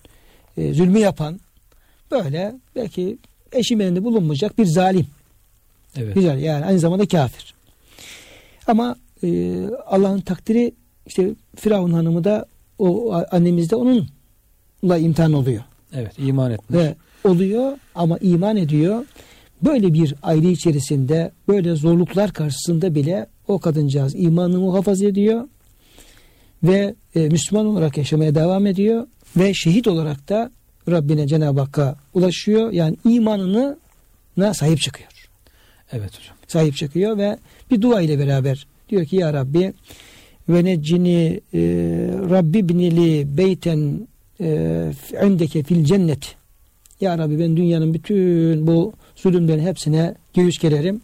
e, zulmü yapan böyle belki eşimeninde bulunmayacak bir zalim. Evet. Güzel yani aynı zamanda kafir. Ama e, Allah'ın takdiri işte Firavun hanımı da o annemiz de onunla imtihan oluyor. Evet. iman etmiş. Ve oluyor ama iman ediyor. Böyle bir aile içerisinde böyle zorluklar karşısında bile o kadıncağız imanını muhafaza ediyor ve e, Müslüman olarak yaşamaya devam ediyor ve şehit olarak da Rabbine Cenab-ı Hakk'a ulaşıyor. Yani imanını na sahip çıkıyor Evet hocam. sahip çıkıyor ve bir dua ile beraber diyor ki ya Rabbi ve neccini e, Rabbi binili beyten e, indeke fil cennet ya Rabbi ben dünyanın bütün bu zulümlerin hepsine göğüs gererim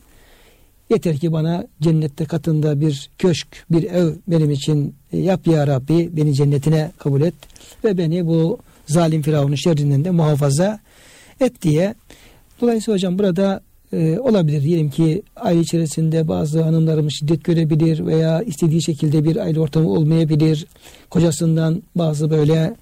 yeter ki bana cennette katında bir köşk bir ev benim için yap ya Rabbi beni cennetine kabul et ve beni bu zalim firavunun şerrinden de muhafaza et diye dolayısıyla hocam burada e, olabilir. Diyelim ki aile içerisinde bazı hanımlarımız şiddet görebilir veya istediği şekilde bir aile ortamı olmayabilir. Kocasından bazı böyle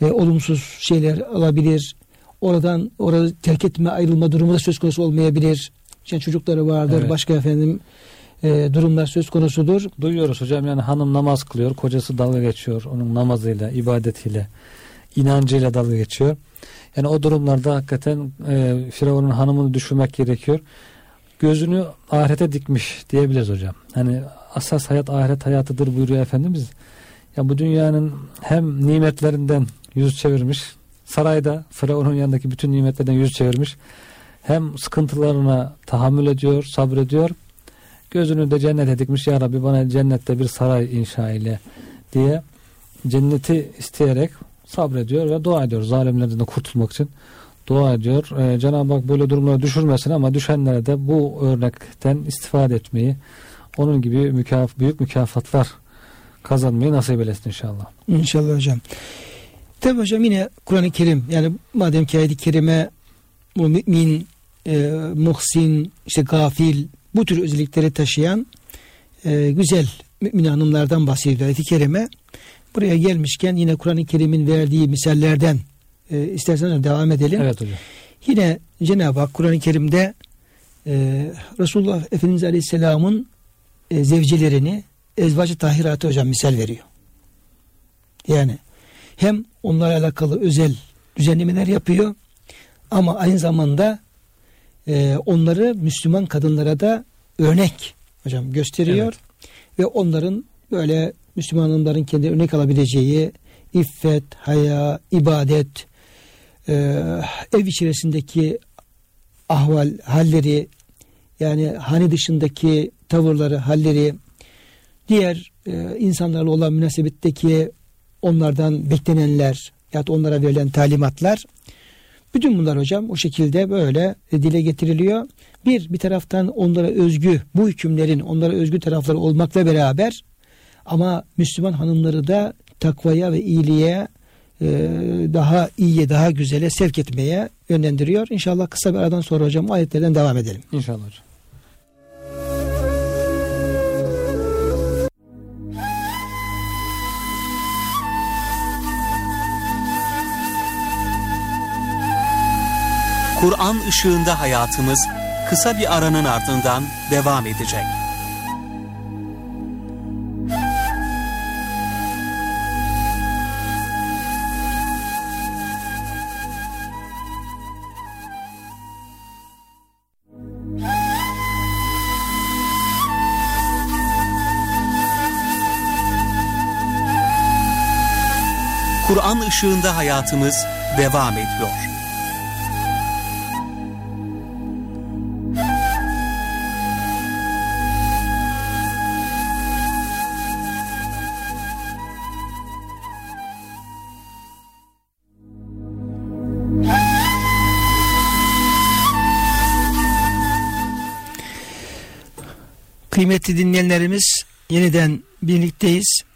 e, olumsuz şeyler alabilir. Oradan orada terk etme ayrılma durumu da söz konusu olmayabilir. İşte çocukları vardır. Evet. Başka efendim e, durumlar söz konusudur. Duyuyoruz hocam yani hanım namaz kılıyor. Kocası dalga geçiyor. Onun namazıyla, ibadetiyle, inancıyla dalga geçiyor. Yani o durumlarda hakikaten e, Firavun'un hanımını düşünmek gerekiyor. Gözünü ahirete dikmiş diyebiliriz hocam. Hani asas hayat ahiret hayatıdır buyuruyor Efendimiz. Ya bu dünyanın hem nimetlerinden yüz çevirmiş, sarayda Firavun'un yanındaki bütün nimetlerden yüz çevirmiş. Hem sıkıntılarına tahammül ediyor, sabrediyor. Gözünü de cennete dikmiş. Ya Rabbi bana cennette bir saray inşa ile diye cenneti isteyerek sabrediyor ve dua ediyor. Zalimlerden de kurtulmak için dua ediyor. Ee, Cenab-ı Hak böyle durumlara düşürmesin ama düşenlere de bu örnekten istifade etmeyi onun gibi mükaf büyük mükafatlar kazanmayı nasip eylesin inşallah. İnşallah hocam. Tabi hocam yine Kur'an-ı Kerim yani madem ki ayet-i kerime bu mümin, e, muhsin, işte gafil bu tür özellikleri taşıyan e, güzel mümin hanımlardan bahsediyor ayet-i kerime. Buraya gelmişken yine Kur'an-ı Kerim'in verdiği misallerden e, isterseniz devam edelim. Evet hocam. Yine Cenab-ı Hak Kur'an-ı Kerim'de e, Resulullah Efendimiz Aleyhisselam'ın e, zevcilerini ezvacı tahiratı hocam misal veriyor. Yani hem onlarla alakalı özel düzenlemeler yapıyor ama aynı zamanda e, onları Müslüman kadınlara da örnek hocam gösteriyor ve onların böyle Müslüman kendi örnek alabileceği iffet, haya, ibadet, e, ev içerisindeki ahval, halleri yani hani dışındaki tavırları, halleri diğer e, insanlarla olan münasebetteki onlardan beklenenler ya da onlara verilen talimatlar bütün bunlar hocam o şekilde böyle dile getiriliyor. Bir bir taraftan onlara özgü bu hükümlerin onlara özgü tarafları olmakla beraber ama Müslüman hanımları da takvaya ve iyiliğe e, daha iyiye, daha güzele sevk etmeye yönlendiriyor. İnşallah kısa bir aradan sonra hocam ayetlerden devam edelim. İnşallah. Kur'an ışığında hayatımız kısa bir aranın ardından devam edecek. Kur'an ışığında hayatımız devam ediyor. Kıymetli dinleyenlerimiz yeniden birlikteyiz.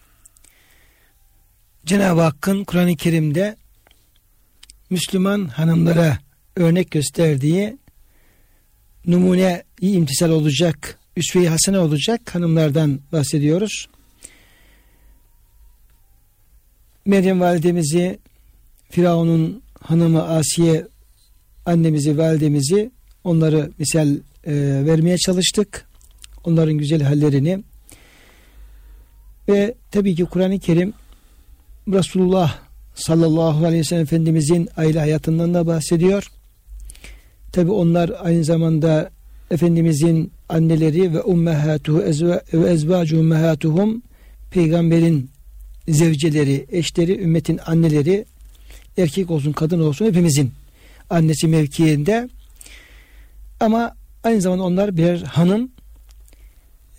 Cenab-ı Hakk'ın Kur'an-ı Kerim'de Müslüman hanımlara örnek gösterdiği numune iyi imtisal olacak, üsve-i hasene olacak hanımlardan bahsediyoruz. Meryem validemizi, Firavun'un hanımı Asiye annemizi, validemizi onları misal e, vermeye çalıştık. Onların güzel hallerini ve tabii ki Kur'an-ı Kerim Resulullah sallallahu aleyhi ve sellem Efendimizin aile hayatından da bahsediyor. Tabi onlar aynı zamanda Efendimizin anneleri ve ummehatuhu ve ezvacu ummehatuhum peygamberin zevceleri, eşleri, ümmetin anneleri erkek olsun kadın olsun hepimizin annesi mevkiinde ama aynı zamanda onlar birer hanım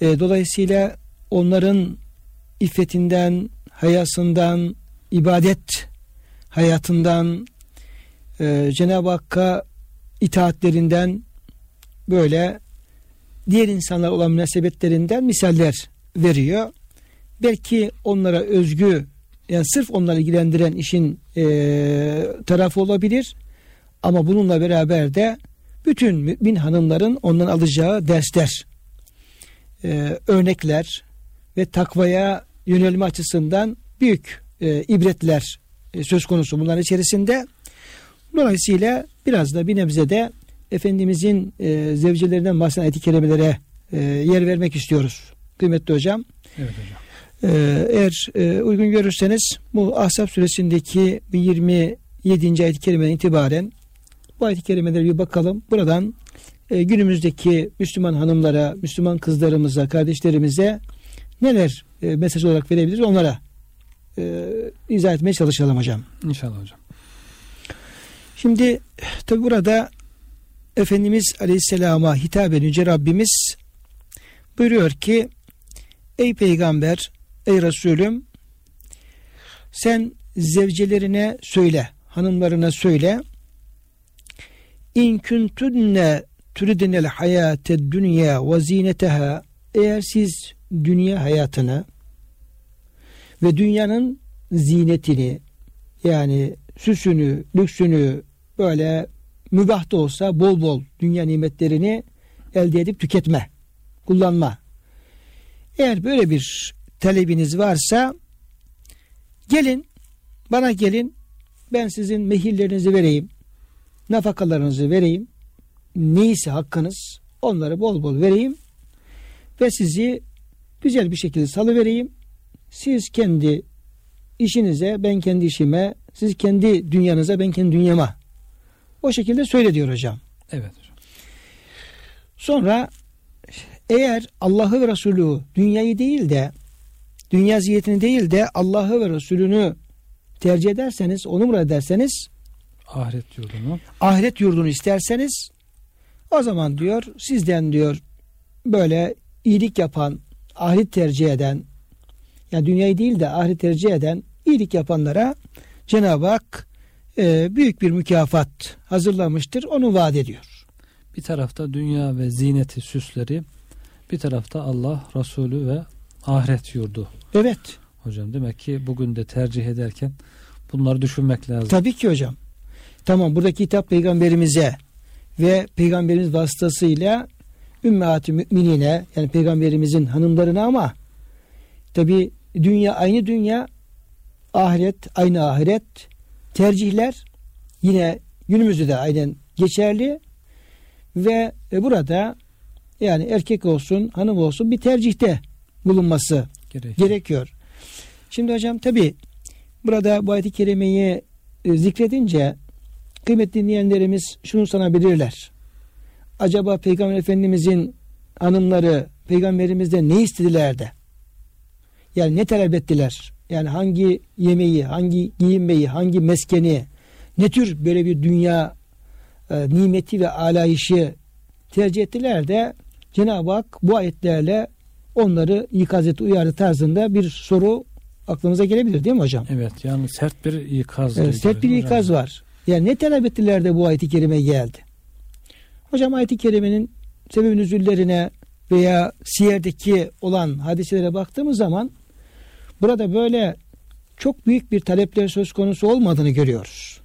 e, dolayısıyla onların iffetinden, hayasından, ibadet hayatından, e, Cenab-ı Hakk'a itaatlerinden böyle diğer insanlar olan münasebetlerinden misaller veriyor. Belki onlara özgü yani sırf onları ilgilendiren işin e, tarafı olabilir ama bununla beraber de bütün mümin hanımların ondan alacağı dersler, e, örnekler ve takvaya yönelme açısından büyük e, ibretler e, söz konusu bunların içerisinde. Dolayısıyla biraz da bir nebze de Efendimizin e, zevcelerinden bahseden ayet-i kerimelere e, yer vermek istiyoruz. Kıymetli hocam. Evet hocam. E, eğer e, uygun görürseniz bu Ahzab suresindeki 27. ayet-i kerimeden itibaren bu ayet-i kerimelere bir bakalım. Buradan e, günümüzdeki Müslüman hanımlara, Müslüman kızlarımıza, kardeşlerimize neler e, mesaj olarak verebiliriz onlara e, izah etmeye çalışalım hocam. İnşallah hocam. Şimdi tabi burada Efendimiz Aleyhisselam'a hitaben Yüce Rabbimiz buyuruyor ki Ey peygamber, ey Resulüm sen zevcelerine söyle, hanımlarına söyle İn kuntunne turidinel hayate dünya ve zineteha eğer siz dünya hayatını ve dünyanın zinetini yani süsünü, lüksünü böyle mübah da olsa bol bol dünya nimetlerini elde edip tüketme, kullanma. Eğer böyle bir talebiniz varsa gelin, bana gelin, ben sizin mehillerinizi vereyim, nafakalarınızı vereyim, neyse hakkınız onları bol bol vereyim ve sizi güzel bir şekilde salı vereyim. Siz kendi işinize, ben kendi işime, siz kendi dünyanıza, ben kendi dünyama. O şekilde söyle diyor hocam. Evet hocam. Sonra eğer Allah'ı ve Resulü dünyayı değil de dünya ziyetini değil de Allah'ı ve Resulünü tercih ederseniz, onu murad ederseniz ahiret yurdunu ahiret yurdunu isterseniz o zaman diyor sizden diyor böyle iyilik yapan, ahiret tercih eden yani dünyayı değil de ahiret tercih eden iyilik yapanlara Cenab-ı Hak e, büyük bir mükafat hazırlamıştır. Onu vaat ediyor. Bir tarafta dünya ve zineti süsleri, bir tarafta Allah, Resulü ve ahiret yurdu. Evet. Hocam demek ki bugün de tercih ederken bunları düşünmek lazım. Tabii ki hocam. Tamam buradaki hitap peygamberimize ve peygamberimiz vasıtasıyla ümmet müminine yani peygamberimizin hanımlarına ama tabi dünya aynı dünya ahiret aynı ahiret tercihler yine günümüzde de aynen geçerli ve e, burada yani erkek olsun hanım olsun bir tercihte bulunması Gerekiyor. gerekiyor. Şimdi hocam tabi burada bu ayet-i kerimeyi e, zikredince kıymetli dinleyenlerimiz şunu sanabilirler. Acaba Peygamber Efendimizin hanımları Peygamberimizden ne istediler de? Yani ne talep ettiler? Yani hangi yemeği, hangi giyinmeyi, hangi meskeni, ne tür böyle bir dünya e, nimeti ve alayışı tercih ettiler de Cenab-ı Hak bu ayetlerle onları ikaz uyarı tarzında bir soru aklımıza gelebilir değil mi hocam? Evet yani sert bir ikaz. Evet, sert bir ikaz var. Yani ne talep ettiler de bu ayet-i kerime geldi? Hocam ayet-i kerimenin sebep nüzullerine veya siyerdeki olan hadiselere baktığımız zaman burada böyle çok büyük bir talepler söz konusu olmadığını görüyoruz.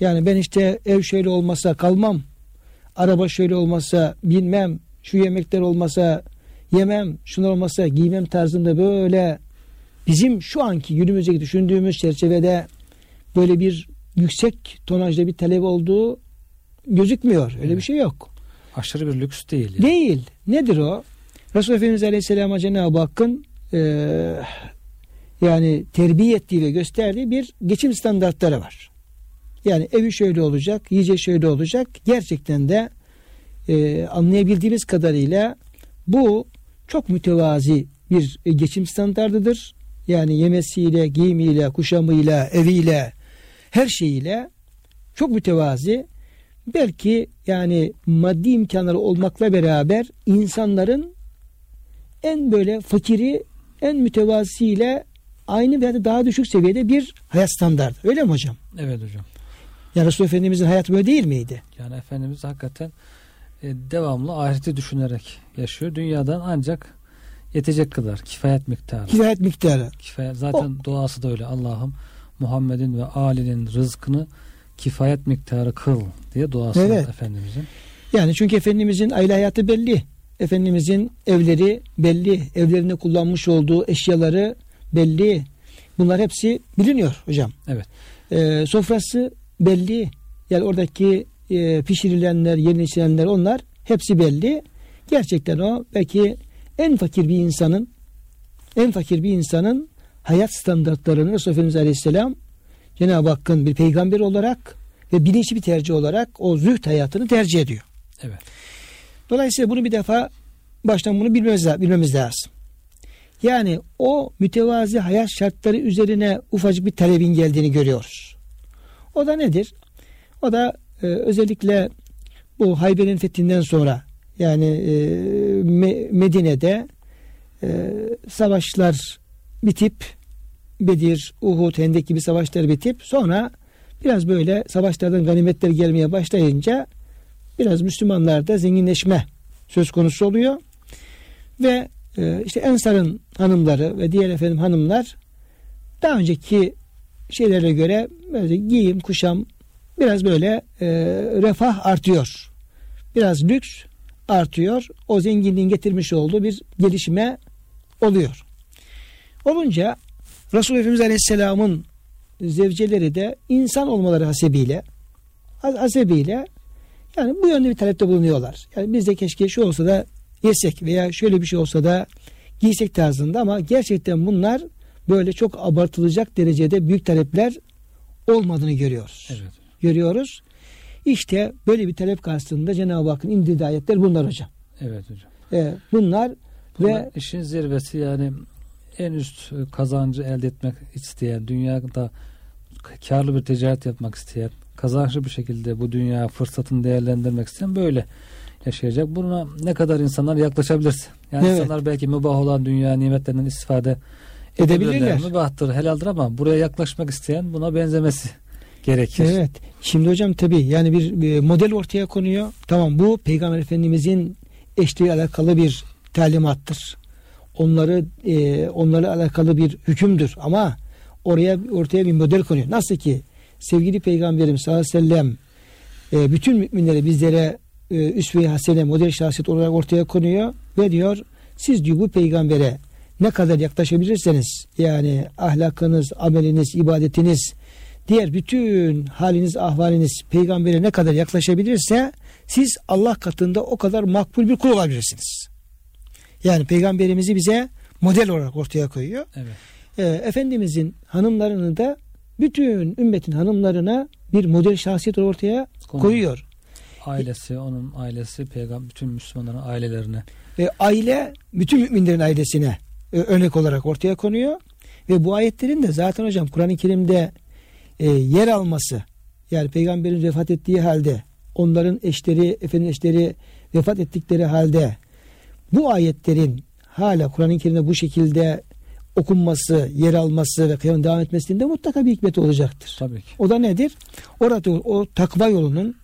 Yani ben işte ev şöyle olmasa kalmam, araba şöyle olmasa binmem, şu yemekler olmasa yemem, şunlar olmasa giymem tarzında böyle bizim şu anki günümüzdeki düşündüğümüz çerçevede böyle bir yüksek tonajda bir talep olduğu gözükmüyor. Öyle bir şey yok. Aşırı bir lüks değil. Yani. Değil. Nedir o? Resulullah Efendimiz Aleyhisselam'a Cenab-ı Hakk'ın eee, yani terbiye ettiği ve gösterdiği bir geçim standartları var. Yani evi şöyle olacak, yiyeceği şöyle olacak. Gerçekten de eee, anlayabildiğimiz kadarıyla bu çok mütevazi bir e, geçim standartıdır. Yani yemesiyle, giyimiyle, kuşamıyla, eviyle, her şeyiyle çok mütevazi. Belki yani maddi imkanları olmakla beraber insanların en böyle fakiri, en mütevazisiyle aynı veya da daha düşük seviyede bir hayat standartı. Öyle mi hocam? Evet hocam. Yani Resulullah Efendimizin hayatı böyle değil miydi? Yani Efendimiz hakikaten e, devamlı ahireti düşünerek yaşıyor. Dünyadan ancak yetecek kadar kifayet miktarı. Hidayet miktarı. Kifayet, zaten duası da öyle. Allah'ım Muhammed'in ve Ali'nin rızkını kifayet miktarı kıl diye duası Evet. var Efendimizin. Yani çünkü Efendimizin aile hayatı belli. Efendimizin evleri belli. Evlerinde kullanmış olduğu eşyaları belli. Bunlar hepsi biliniyor hocam. Evet. Ee, sofrası belli. Yani oradaki e, pişirilenler, yeni içilenler onlar hepsi belli. Gerçekten o belki en fakir bir insanın en fakir bir insanın hayat standartlarını Resulullah Efendimiz Aleyhisselam Cenab-ı Hakk'ın bir peygamber olarak ve bilinçli bir tercih olarak o zühd hayatını tercih ediyor. Evet. Dolayısıyla bunu bir defa baştan bunu bilmemiz, bilmemiz lazım. Yani o mütevazi hayat şartları üzerine ufacık bir talebin geldiğini görüyoruz. O da nedir? O da e, özellikle bu Hayber'in fethinden sonra yani e, Me- Medine'de e, savaşlar bitip Bedir, Uhud, Hendek gibi savaşlar bitip sonra biraz böyle savaşlardan ganimetler gelmeye başlayınca biraz Müslümanlarda zenginleşme söz konusu oluyor. Ve e, işte Ensar'ın hanımları ve diğer efendim hanımlar daha önceki şeylere göre böyle giyim, kuşam biraz böyle e, refah artıyor. Biraz lüks artıyor. O zenginliğin getirmiş olduğu bir gelişme oluyor. Olunca Resulullah Efendimiz Aleyhisselam'ın zevceleri de insan olmaları hasebiyle hasebiyle yani bu yönde bir talepte bulunuyorlar. Yani biz de keşke şu olsa da yesek veya şöyle bir şey olsa da giysek tarzında ama gerçekten bunlar böyle çok abartılacak derecede büyük talepler olmadığını görüyoruz. Evet. Görüyoruz. İşte böyle bir talep karşısında Cenab-ı Hakk'ın indirdiği ayetler bunlar hocam. Evet hocam. Ee, bunlar Bunlar ve işin zirvesi yani en üst kazancı elde etmek isteyen, dünyada karlı bir ticaret yapmak isteyen, kazançlı bir şekilde bu dünya fırsatını değerlendirmek isteyen böyle yaşayacak. Buna ne kadar insanlar yaklaşabilirse. Yani Evet. insanlar belki mübah olan dünya nimetlerinden istifade Edebilirler. Mübahtır, helaldir ama buraya yaklaşmak isteyen buna benzemesi gerekir. Evet. Şimdi hocam tabi yani bir, bir model ortaya konuyor. Tamam bu Peygamber Efendimizin eşliği alakalı bir talimattır. Onları e, onlarla alakalı bir hükümdür ama oraya ortaya bir model konuyor. Nasıl ki sevgili Peygamberim sallallahu aleyhi ve sellem e, bütün müminlere bizlere e, üsve-i hasene model şahsiyet olarak ortaya konuyor ve diyor siz diyor bu peygambere ne kadar yaklaşabilirseniz yani ahlakınız, ameliniz, ibadetiniz diğer bütün haliniz, ahvaliniz peygambere ne kadar yaklaşabilirse siz Allah katında o kadar makbul bir kul olabilirsiniz. Yani peygamberimizi bize model olarak ortaya koyuyor. Evet. Ee, Efendimizin hanımlarını da bütün ümmetin hanımlarına bir model şahsiyet ortaya Konu- koyuyor. Ailesi, onun ailesi, peygamber bütün Müslümanların ailelerine. Ve aile bütün müminlerin ailesine e, örnek olarak ortaya konuyor. Ve bu ayetlerin de zaten hocam Kur'an-ı Kerim'de e, yer alması yani peygamberin vefat ettiği halde onların eşleri, efendim eşleri vefat ettikleri halde bu ayetlerin hala Kur'an-ı Kerim'de bu şekilde okunması, yer alması ve kıyamet devam etmesinde mutlaka bir hikmet olacaktır. Tabii ki. O da nedir? Orada o takva yolunun,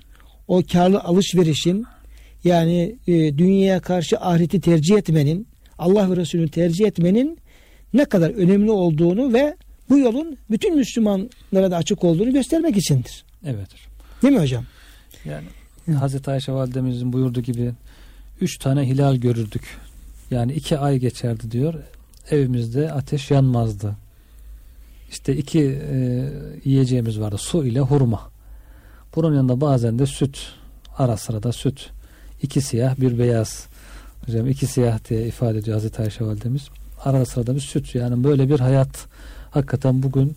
o karlı alışverişin yani e, dünyaya karşı ahireti tercih etmenin, Allah ve Resulü'nü tercih etmenin ne kadar önemli olduğunu ve bu yolun bütün Müslümanlara da açık olduğunu göstermek içindir. Evet. Değil mi hocam? Yani Hı. Hazreti Ayşe validemizin buyurduğu gibi üç tane hilal görürdük. Yani iki ay geçerdi diyor. Evimizde ateş yanmazdı. İşte iki e, yiyeceğimiz vardı. Su ile hurma. Bunun yanında bazen de süt. Ara sıra da süt. İki siyah bir beyaz. Hocam iki siyah diye ifade ediyor Hazreti Ayşe validemiz. Ara sıra da bir süt. Yani böyle bir hayat hakikaten bugün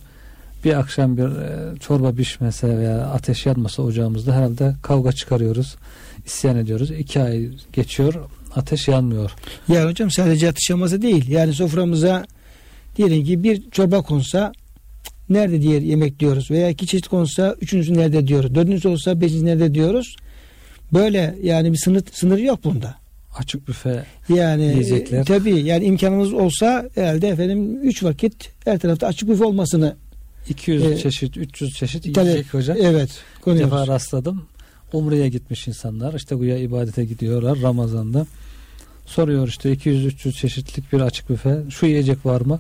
bir akşam bir e, çorba pişmese veya ateş yanmasa ocağımızda herhalde kavga çıkarıyoruz. isyan ediyoruz. İki ay geçiyor ateş yanmıyor. Yani hocam sadece atışaması değil. Yani soframıza diyelim ki bir çorba konsa nerede diğer yemek diyoruz veya iki çeşit konsa üçüncüsü nerede diyoruz. Dördüncüsü olsa beşinci nerede diyoruz. Böyle yani bir sınır, sınır yok bunda. Açık büfe Yani Yiyecekler. tabii yani imkanımız olsa herhalde efendim üç vakit her tarafta açık büfe olmasını 200 Ee, çeşit 300 çeşit yiyecek hocam. evet Bir konuyoruz. defa rastladım. Umre'ye gitmiş insanlar. İşte güya ibadete gidiyorlar Ramazan'da. Soruyor işte 200-300 çeşitlik bir açık büfe. Şu yiyecek var mı?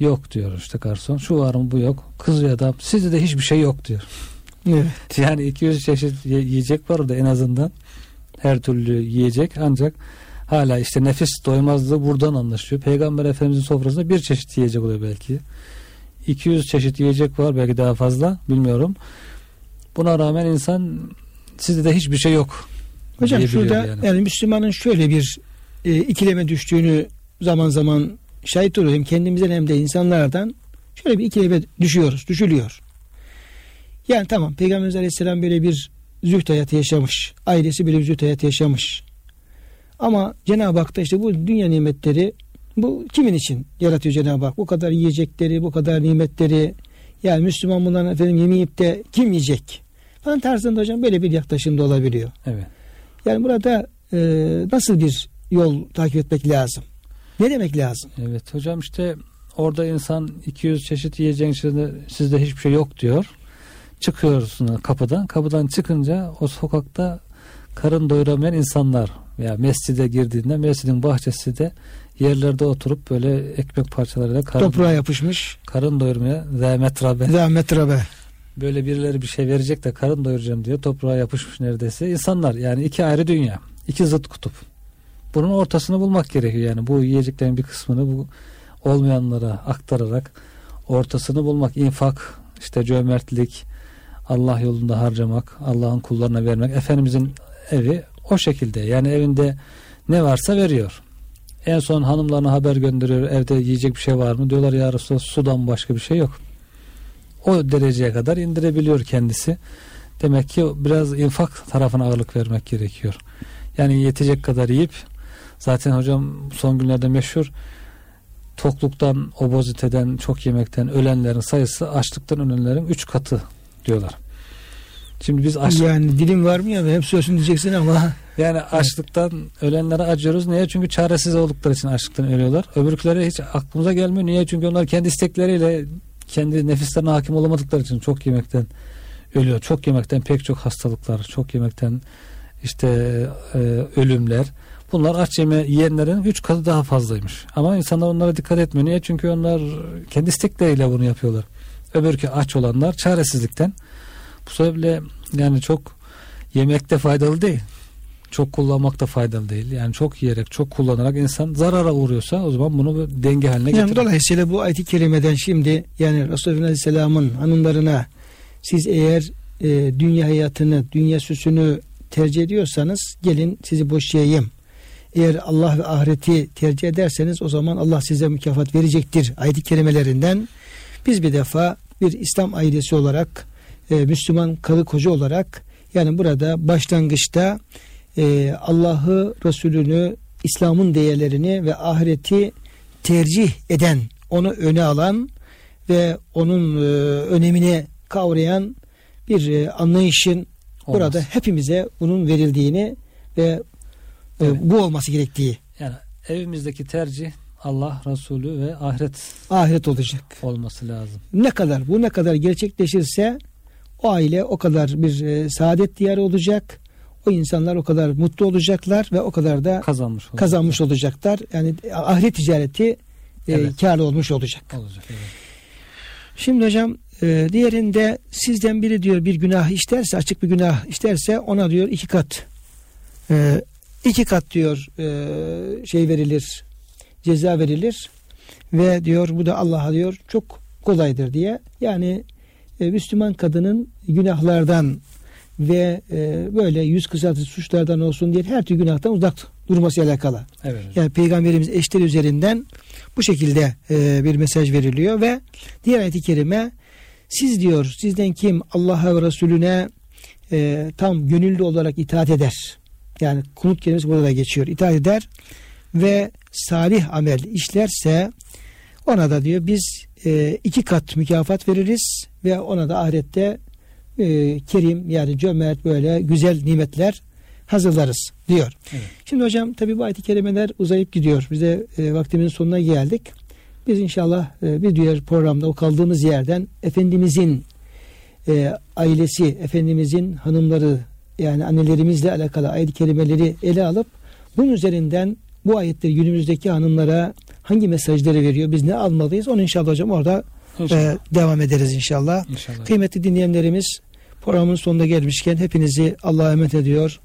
Yok diyor işte garson. Şu var mı bu yok. Kızıyor adam. Sizde de hiçbir şey yok diyor. Evet. Yani 200 çeşit ye- yiyecek var orada en azından. Her türlü yiyecek ancak hala işte nefis doymazlığı buradan anlaşılıyor. Peygamber Efendimizin sofrasında bir çeşit yiyecek oluyor belki. 200 çeşit yiyecek var belki daha fazla bilmiyorum. Buna rağmen insan sizde de hiçbir şey yok. Hocam şurada yani. yani. Müslümanın şöyle bir e, ikileme düştüğünü zaman zaman şahit oluyorum. Kendimizden hem de insanlardan şöyle bir ikileme düşüyoruz, düşülüyor. Yani tamam Peygamberimiz Aleyhisselam böyle bir züht hayatı yaşamış. Ailesi böyle bir züht hayatı yaşamış. Ama Cenab-ı Hak da işte bu dünya nimetleri bu kimin için yaratıyor Cenab-ı Hak? Bu kadar yiyecekleri, bu kadar nimetleri yani Müslüman bunların efendim yemeyip de kim yiyecek? Falan tarzında hocam böyle bir yaklaşımda olabiliyor. Evet. Yani burada e, nasıl bir yol takip etmek lazım? Ne demek lazım? Evet hocam işte orada insan 200 çeşit yiyeceğin içinde sizde hiçbir şey yok diyor. Çıkıyorsun kapıdan. Kapıdan çıkınca o sokakta karın doyuramayan insanlar veya mescide girdiğinde mescidin bahçesi de yerlerde oturup böyle ekmek parçalarıyla karın, Toprağa yapışmış. karın doyurmaya zahmetrabe Zahmet rabe. böyle birileri bir şey verecek de karın doyuracağım diye toprağa yapışmış neredeyse. İnsanlar yani iki ayrı dünya iki zıt kutup. Bunun ortasını bulmak gerekiyor yani. Bu yiyeceklerin bir kısmını bu olmayanlara aktararak ortasını bulmak infak işte cömertlik Allah yolunda harcamak Allah'ın kullarına vermek Efendimizin evi o şekilde. Yani evinde ne varsa veriyor en son hanımlarına haber gönderiyor evde yiyecek bir şey var mı diyorlar ya Resulallah sudan başka bir şey yok o dereceye kadar indirebiliyor kendisi. Demek ki biraz infak tarafına ağırlık vermek gerekiyor. Yani yetecek kadar yiyip zaten hocam son günlerde meşhur tokluktan, oboziteden, çok yemekten ölenlerin sayısı açlıktan ölenlerin 3 katı diyorlar. Şimdi biz aç, Yani dilim var mı ya hep sözünü diyeceksin ama yani açlıktan ölenlere acıyoruz. Niye? Çünkü çaresiz oldukları için açlıktan ölüyorlar. Öbürkülere hiç aklımıza gelmiyor. Niye? Çünkü onlar kendi istekleriyle kendi nefislerine hakim olamadıkları için çok yemekten ölüyor. Çok yemekten pek çok hastalıklar, çok yemekten işte e, ölümler. Bunlar aç yeme yiyenlerin 3 katı daha fazlaymış. Ama insanlar onlara dikkat etmiyor. Niye? Çünkü onlar kendi istekleriyle bunu yapıyorlar. Öbürkü aç olanlar çaresizlikten. Bu sebeple yani çok yemekte faydalı değil. Çok kullanmak da faydalı değil. Yani çok yiyerek, çok kullanarak insan zarara uğruyorsa o zaman bunu denge haline yani getirir. dolayısıyla bu ayet-i kerimeden şimdi yani Resulullah Aleyhisselam'ın hanımlarına siz eğer e, dünya hayatını, dünya süsünü tercih ediyorsanız gelin sizi boşayayım. Eğer Allah ve ahireti tercih ederseniz o zaman Allah size mükafat verecektir. Ayet-i kerimelerinden biz bir defa bir İslam ailesi olarak e, Müslüman karı koca olarak yani burada başlangıçta e, Allah'ı, Resulünü, İslam'ın değerlerini ve ahireti tercih eden, onu öne alan ve onun e, önemini kavrayan bir e, anlayışın Olmaz. burada hepimize bunun verildiğini ve e, Evet. bu olması gerektiği Yani evimizdeki tercih Allah, Resulü ve ahiret ahiret olacak. olması lazım. Ne kadar bu ne kadar gerçekleşirse o aile o kadar bir e, saadet diyarı olacak. O insanlar o kadar mutlu olacaklar ve o kadar da Kazanmış olacak. kazanmış olacaklar. Yani ahiret ticareti e, Evet. karlı olmuş olacak. olacak. Evet. Şimdi hocam e, diğerinde sizden biri diyor bir günah işlerse açık bir günah işlerse ona diyor iki kat e, iki kat diyor e, şey verilir ceza verilir ve diyor bu da Allah'a diyor çok kolaydır diye yani e, Müslüman kadının günahlardan ve e, böyle yüz kızartıcı suçlardan olsun diye her türlü günahtan uzak durması alakalı. Evet. Yani peygamberimiz eşleri üzerinden bu şekilde e, bir mesaj veriliyor ve diğer ayet-i kerime siz diyor sizden kim Allah'a ve Resulüne e, tam gönüllü olarak itaat eder. Yani kunut kelimesi burada da geçiyor. itaat eder ve salih amel işlerse ona da diyor biz e, iki kat mükafat veririz ve ona da ahirette e, kerim yani cömert böyle güzel nimetler hazırlarız diyor. Evet. Şimdi hocam tabi bu ayet-i kerimeler uzayıp gidiyor. Bize e, vaktimizin sonuna geldik. Biz inşallah e, bir diğer programda o kaldığımız yerden Efendimizin e, ailesi, Efendimizin hanımları yani annelerimizle alakalı ayet-i kerimeleri ele alıp bunun üzerinden bu ayetleri günümüzdeki hanımlara hangi mesajları veriyor, biz ne almalıyız onu inşallah hocam orada İnşallah. e, devam ederiz inşallah. İnşallah. Kıymetli dinleyenlerimiz programın sonuna gelmişken hepinizi Allah'a emanet ediyor.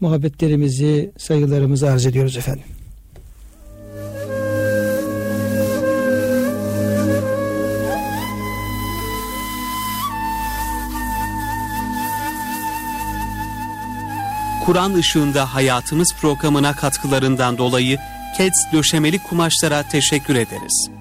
Muhabbetlerimizi, saygılarımızı arz ediyoruz efendim. Kur'an ışığında hayatımız programına katkılarından dolayı KEDS döşemeli kumaşlara teşekkür ederiz.